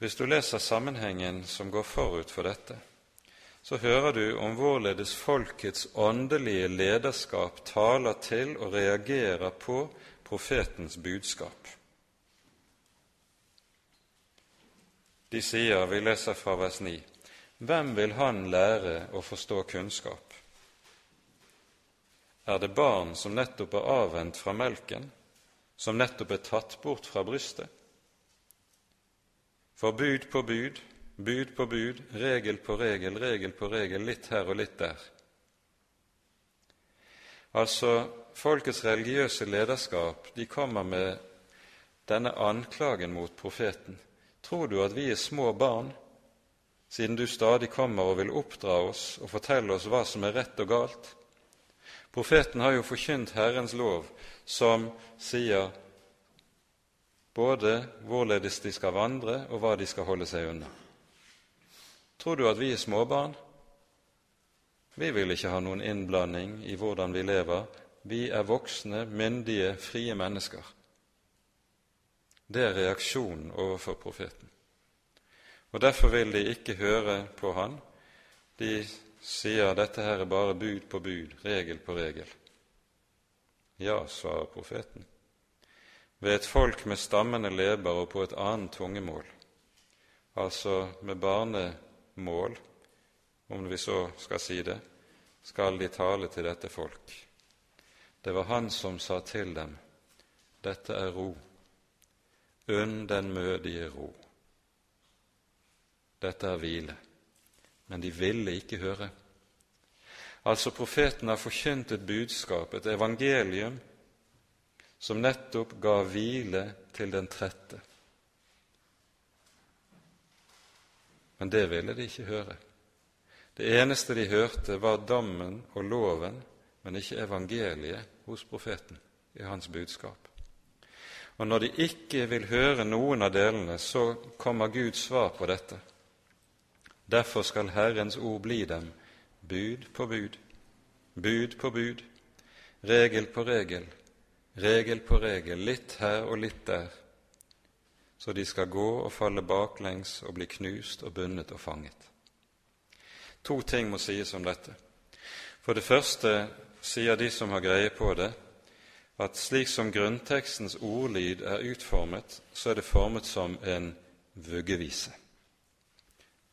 Hvis du leser sammenhengen som går forut for dette, så hører du om hvorledes folkets åndelige lederskap taler til og reagerer på profetens budskap. De sier, vi leser fra vers 9, hvem vil han lære å forstå kunnskap? Er det barn som nettopp er avvent fra melken, som nettopp er tatt bort fra brystet? For bud på bud, bud på bud, regel på regel, regel på regel, litt her og litt der. Altså, folkets religiøse lederskap de kommer med denne anklagen mot profeten Tror du at vi er små barn, siden du stadig kommer og vil oppdra oss og fortelle oss hva som er rett og galt? Profeten har jo forkynt Herrens lov, som sier både hvorledes de skal vandre, og hva de skal holde seg unna. Tror du at vi er småbarn? Vi vil ikke ha noen innblanding i hvordan vi lever. Vi er voksne, myndige, frie mennesker. Det er reaksjonen overfor profeten. Og Derfor vil de ikke høre på han. De sier dette her er bare bud på bud, regel på regel. Ja, svarer profeten. Ved et folk med stammende leber og på et annet tungemål, altså med barnemål, om vi så skal si det, skal de tale til dette folk. Det var han som sa til dem, dette er ro unn den mødige ro. Dette er hvile. Men de ville ikke høre. Altså, profeten har forkynt et budskap, et evangelium, som nettopp ga hvile til den trette. Men det ville de ikke høre. Det eneste de hørte, var dommen og loven, men ikke evangeliet hos profeten i hans budskap. Og når de ikke vil høre noen av delene, så kommer Guds svar på dette. Derfor skal Herrens ord bli dem bud på bud, bud på bud, regel på regel, regel på regel, litt her og litt der, så de skal gå og falle baklengs og bli knust og bundet og fanget. To ting må sies om dette. For det første sier de som har greie på det, at slik som grunntekstens ordlyd er utformet, så er det formet som en vuggevise.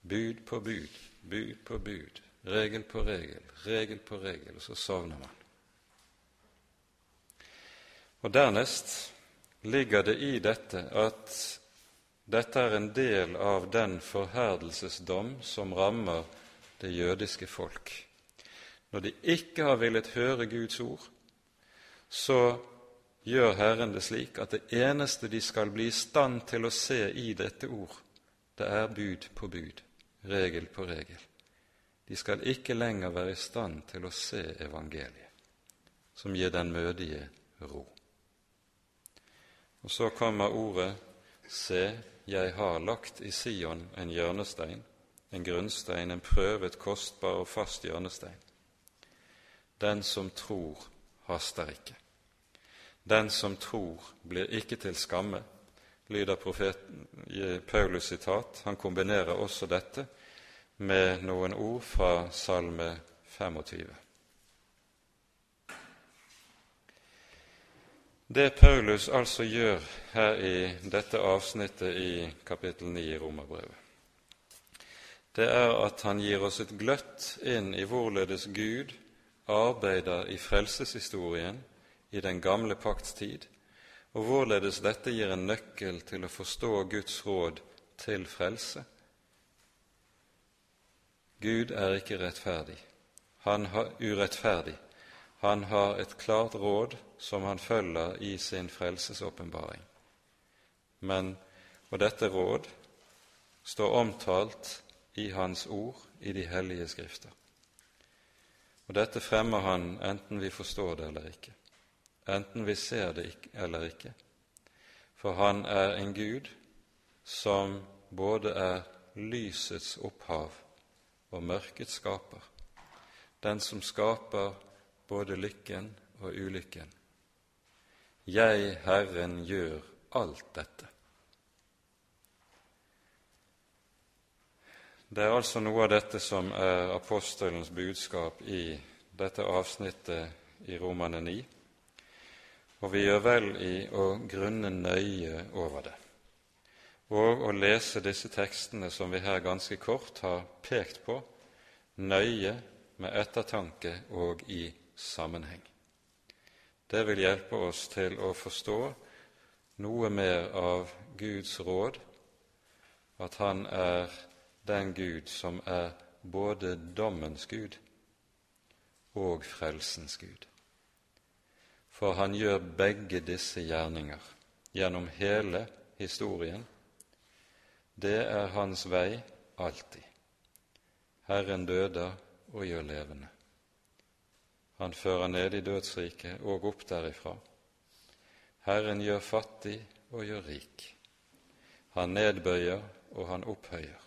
Bud på bud, bud på bud, regel på regel, regel på regel, og så sovner man. Og Dernest ligger det i dette at dette er en del av den forherdelsesdom som rammer det jødiske folk. Når de ikke har villet høre Guds ord, så gjør Herren det slik at det eneste de skal bli i stand til å se i dette ord, det er bud på bud, regel på regel. De skal ikke lenger være i stand til å se evangeliet, som gir den mødige ro. Og så kommer ordet Se, jeg har lagt i Sion en hjørnestein, en grunnstein, en prøvet, kostbar og fast hjørnestein. Den som tror, haster ikke. Den som tror, blir ikke til skamme, lyder profeten, Paulus sitat. Han kombinerer også dette med noen ord fra Salme 25. Det Paulus altså gjør her i dette avsnittet i kapittel 9 i Romerbrevet, det er at han gir oss et gløtt inn i hvorledes Gud arbeider i frelseshistorien i den gamle pakts tid, og hvorledes dette gir en nøkkel til å forstå Guds råd til frelse. Gud er ikke rettferdig. Han har urettferdig. Han har et klart råd som han følger i sin frelsesåpenbaring. Men, og dette råd står omtalt i Hans ord i de hellige Skrifter. Og dette fremmer han enten vi forstår det eller ikke, enten vi ser det eller ikke. For han er en Gud som både er lysets opphav og mørkets skaper, den som skaper både lykken og ulykken. Jeg, Herren, gjør alt dette. Det er altså noe av dette som er apostelens budskap i dette avsnittet i Romane 9, og vi gjør vel i å grunne nøye over det, og å lese disse tekstene som vi her ganske kort har pekt på, nøye med ettertanke og i sammenheng. Det vil hjelpe oss til å forstå noe mer av Guds råd, at Han er den Gud som er både dommens Gud og frelsens Gud. For han gjør begge disse gjerninger gjennom hele historien. Det er hans vei alltid. Herren døder og gjør levende. Han fører ned i dødsriket og opp derifra. Herren gjør fattig og gjør rik. Han nedbøyer og han opphøyer.